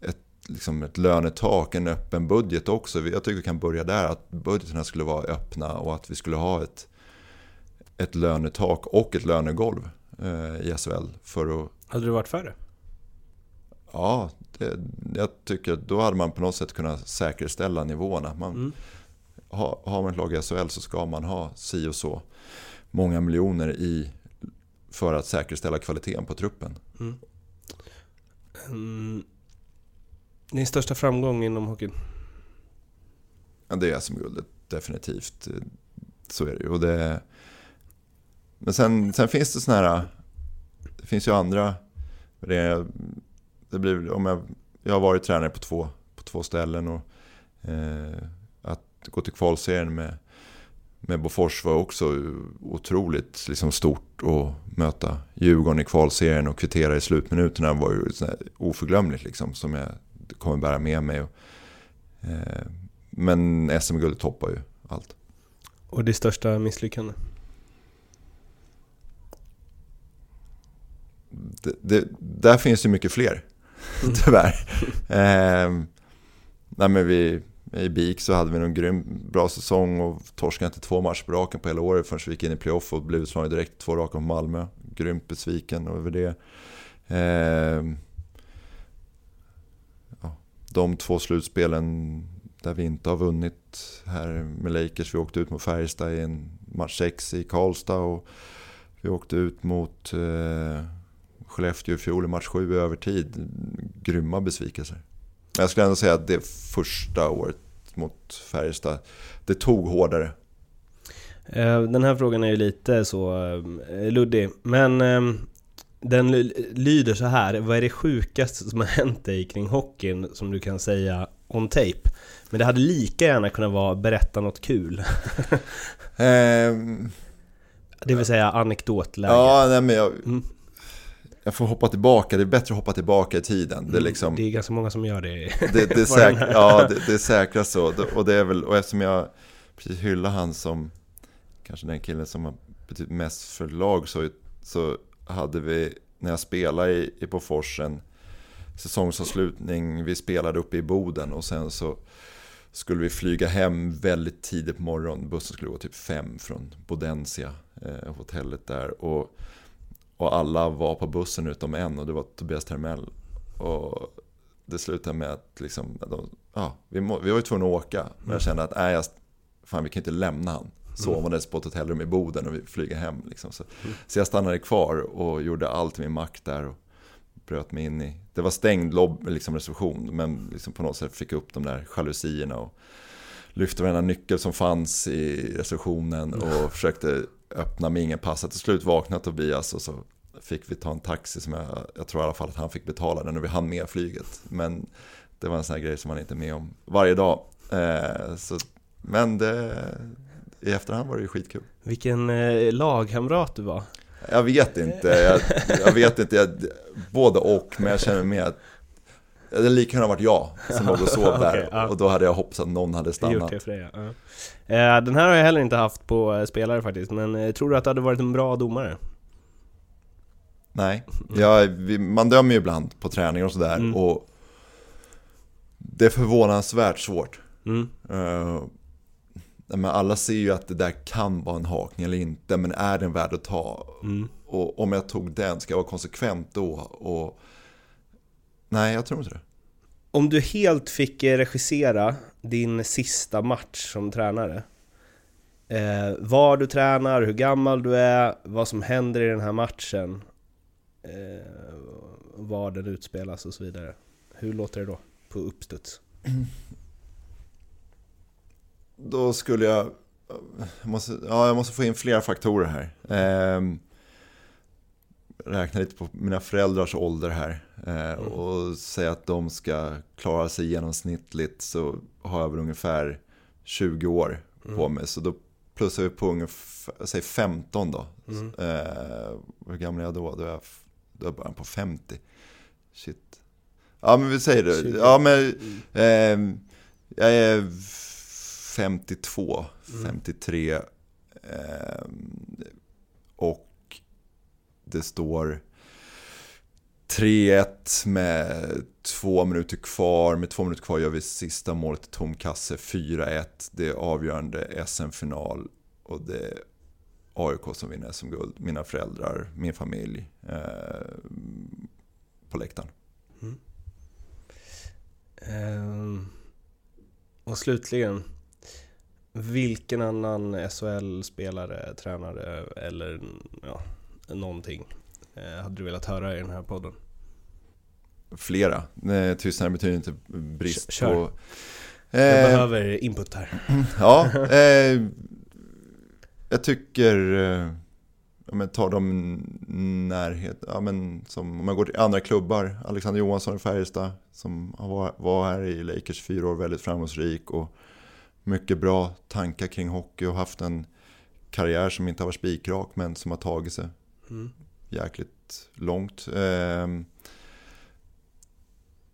S1: ett, liksom ett lönetak, en öppen budget också. Jag tycker vi kan börja där, att budgeterna skulle vara öppna och att vi skulle ha ett, ett lönetak och ett lönegolv eh, i SHL för att
S7: Hade du varit för det?
S1: Ja, det, jag tycker då hade man på något sätt kunnat säkerställa nivåerna. Man,
S7: Mm.
S1: ha, har man ett lag i SHL så ska man ha si och så många miljoner i för att säkerställa kvaliteten på truppen.
S7: Mm. Din största framgång inom hockeyn?
S1: Ja, det är SM-guldet, definitivt. Så är det ju. Det, men sen, sen finns det sådana här, det finns ju andra, det, det blir, om jag, jag har varit tränare på två, på två ställen och eh, att gå till kvalserien med, med Bofors var också otroligt liksom, stort att möta Djurgården i kvalserien och kvittera i slutminuterna var ju oförglömligt liksom, som jag kommer bära med mig. Eh, men SM-guldet toppar ju allt.
S7: Och ditt största misslyckande?
S1: Det, det, där finns ju mycket fler, [laughs] tyvärr. eh, nej men vi, i BIK så hade vi en grym bra säsong och torskade inte två matcher på raken på hela året förrän vi gick in i playoff och blev utslagna direkt två raka på Malmö. Grymt besviken över det. Eh, ja, de två slutspelen där vi inte har vunnit här med Lakers. Vi åkte ut mot Färjestad i en match 6 i Karlstad och vi åkte ut mot eh, Skellefteå i fjol i match 7 i övertid. Grymma besvikelser. Men jag skulle ändå säga att det första året mot Färjestad. Det tog hårdare.
S7: Eh, Den här frågan är ju lite så eh, luddig, men eh, den ly- lyder så här. Vad är det sjukaste som har hänt dig kring hockeyn som du kan säga on tape? Men det hade lika gärna kunnat vara berätta något kul. [laughs]
S1: Ehm,
S7: Det vill säga anekdotläge.
S1: ja, nej, men jag,
S7: Mm.
S1: Jag får hoppa tillbaka. Det är bättre att hoppa tillbaka i tiden. Det är liksom...
S7: Mm, Det är ganska många som gör det. [laughs]
S1: Det, det, är [laughs] säk, ja, det, det är säkrast så. Och, det är väl, och eftersom jag precis hyllar han som kanske den killen som har betytt mest för lag så, så hade vi, när jag spelade i, i Bofors en säsongsavslutning, vi spelade uppe i Boden och sen så skulle vi flyga hem väldigt tidigt på morgonen. Bussen skulle gå typ fem från Bodensia, eh, hotellet där. Och, och alla var på bussen utom en och det var Tobias Termell. Och det slutade med att liksom, de, ja, vi, må, vi var ju tvungna att åka. Men jag kände att nej, jag, fan, vi kan inte lämna han. Sovandes på ett hotellrum i Boden och vi flyger hem. Liksom. Så, så jag stannade kvar och gjorde allt i min makt där. Och bröt mig in i, det var stängd lobb, liksom reception. Men liksom på något sätt fick jag upp de där jalusierna. Och lyfte varenda nyckel som fanns i receptionen. Och försökte öppna med ingen pass. Till slut vaknade Tobias och så fick vi ta en taxi som jag, jag tror i alla fall att han fick betala den och vi hann med flyget. Men det var en sån här grej som man inte är med om varje dag. Eh, så, men det, i efterhand var det ju skitkul.
S7: Vilken eh, lagkamrat du var.
S1: Jag vet inte, jag, jag vet inte, jag, både och, men jag känner med att det hade lika gärna varit jag som låg och sov [laughs] där.
S7: Okej, ja.
S1: Och då hade jag hoppats att någon hade
S7: Gjort
S1: stannat.
S7: det för dig, ja. Eh, Den här har jag heller inte haft på eh, spelare faktiskt, men eh, tror du att du hade varit en bra domare?
S1: Nej, [laughs] jag, vi, man dömer ju ibland på träningar och sådär.
S7: Mm.
S1: Och det är förvånansvärt svårt.
S7: Mm.
S1: Eh, men alla ser ju att det där kan vara en hakning eller inte, men är den värd att ta?
S7: Mm.
S1: Och om jag tog den, ska jag vara konsekvent då? Och... Nej, jag tror inte det.
S7: Om du helt fick regissera din sista match som tränare eh, Var du tränar, hur gammal du är, vad som händer i den här matchen eh, Var den utspelas och så vidare Hur låter det då på uppstuds?
S1: Då skulle jag... jag måste, ja, jag måste få in flera faktorer här. Eh, räkna lite på mina föräldrars ålder här. Eh, och säga att de ska klara sig genomsnittligt så har jag väl ungefär 20 år på mig. Så då plussar vi på ungefär, säg 15 då. Eh, hur gammal är jag då? Då är jag, f- då är jag början på 50. Shit. Ja men vi säger det.
S7: 20.
S1: Ja men ehm, jag är 52, 53. ehm, och det står 3-1 med två minuter kvar. Med två minuter kvar gör vi sista målet i tom kasse. 4-1. Det är avgörande SM-final. Och det är AIK som vinner SM-guld. Mina föräldrar, min familj. Eh, på läktaren. Mm.
S7: Ehm, och slutligen Vilken annan SHL-spelare, tränare eller ja, någonting eh, hade du velat höra i den här podden?
S1: Flera. Eh, Tystnaden betyder inte brist
S7: Kör.
S1: på...
S7: Jag
S1: Eh,
S7: behöver input här. [clears throat]
S1: Ja, eh, jag tycker, eh, ja, men tar de närhet, ja, men som om man går till andra klubbar, Alexander Johansson i Färjestad som var, var här i Lakers fyra år, väldigt framgångsrik och mycket bra tankar kring hockey och haft en karriär som inte har varit spikrak men som har tagit sig
S7: Mm.
S1: jäkligt långt. Eh,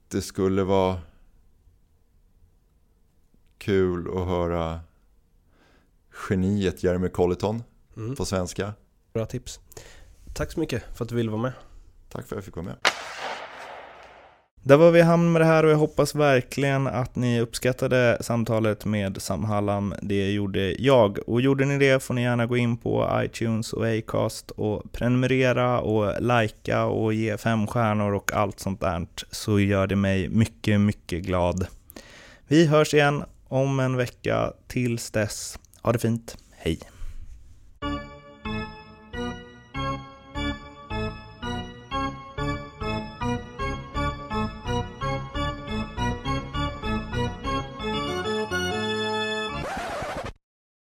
S1: det skulle vara kul att höra geniet Jeremy Colleton
S7: Mm.
S1: på svenska.
S7: Bra tips. Tack så mycket för att du ville vara med.
S1: Tack för att jag fick vara med.
S6: Där var vi i hamn med det här och jag hoppas verkligen att ni uppskattade samtalet med Sam Hallam. Det gjorde jag. Och gjorde ni det får ni gärna gå in på iTunes och Acast och prenumerera och likea och ge fem stjärnor och allt sånt där. Så gör det mig mycket, mycket glad. Vi hörs igen om en vecka. Tills dess, ha det fint. Hej!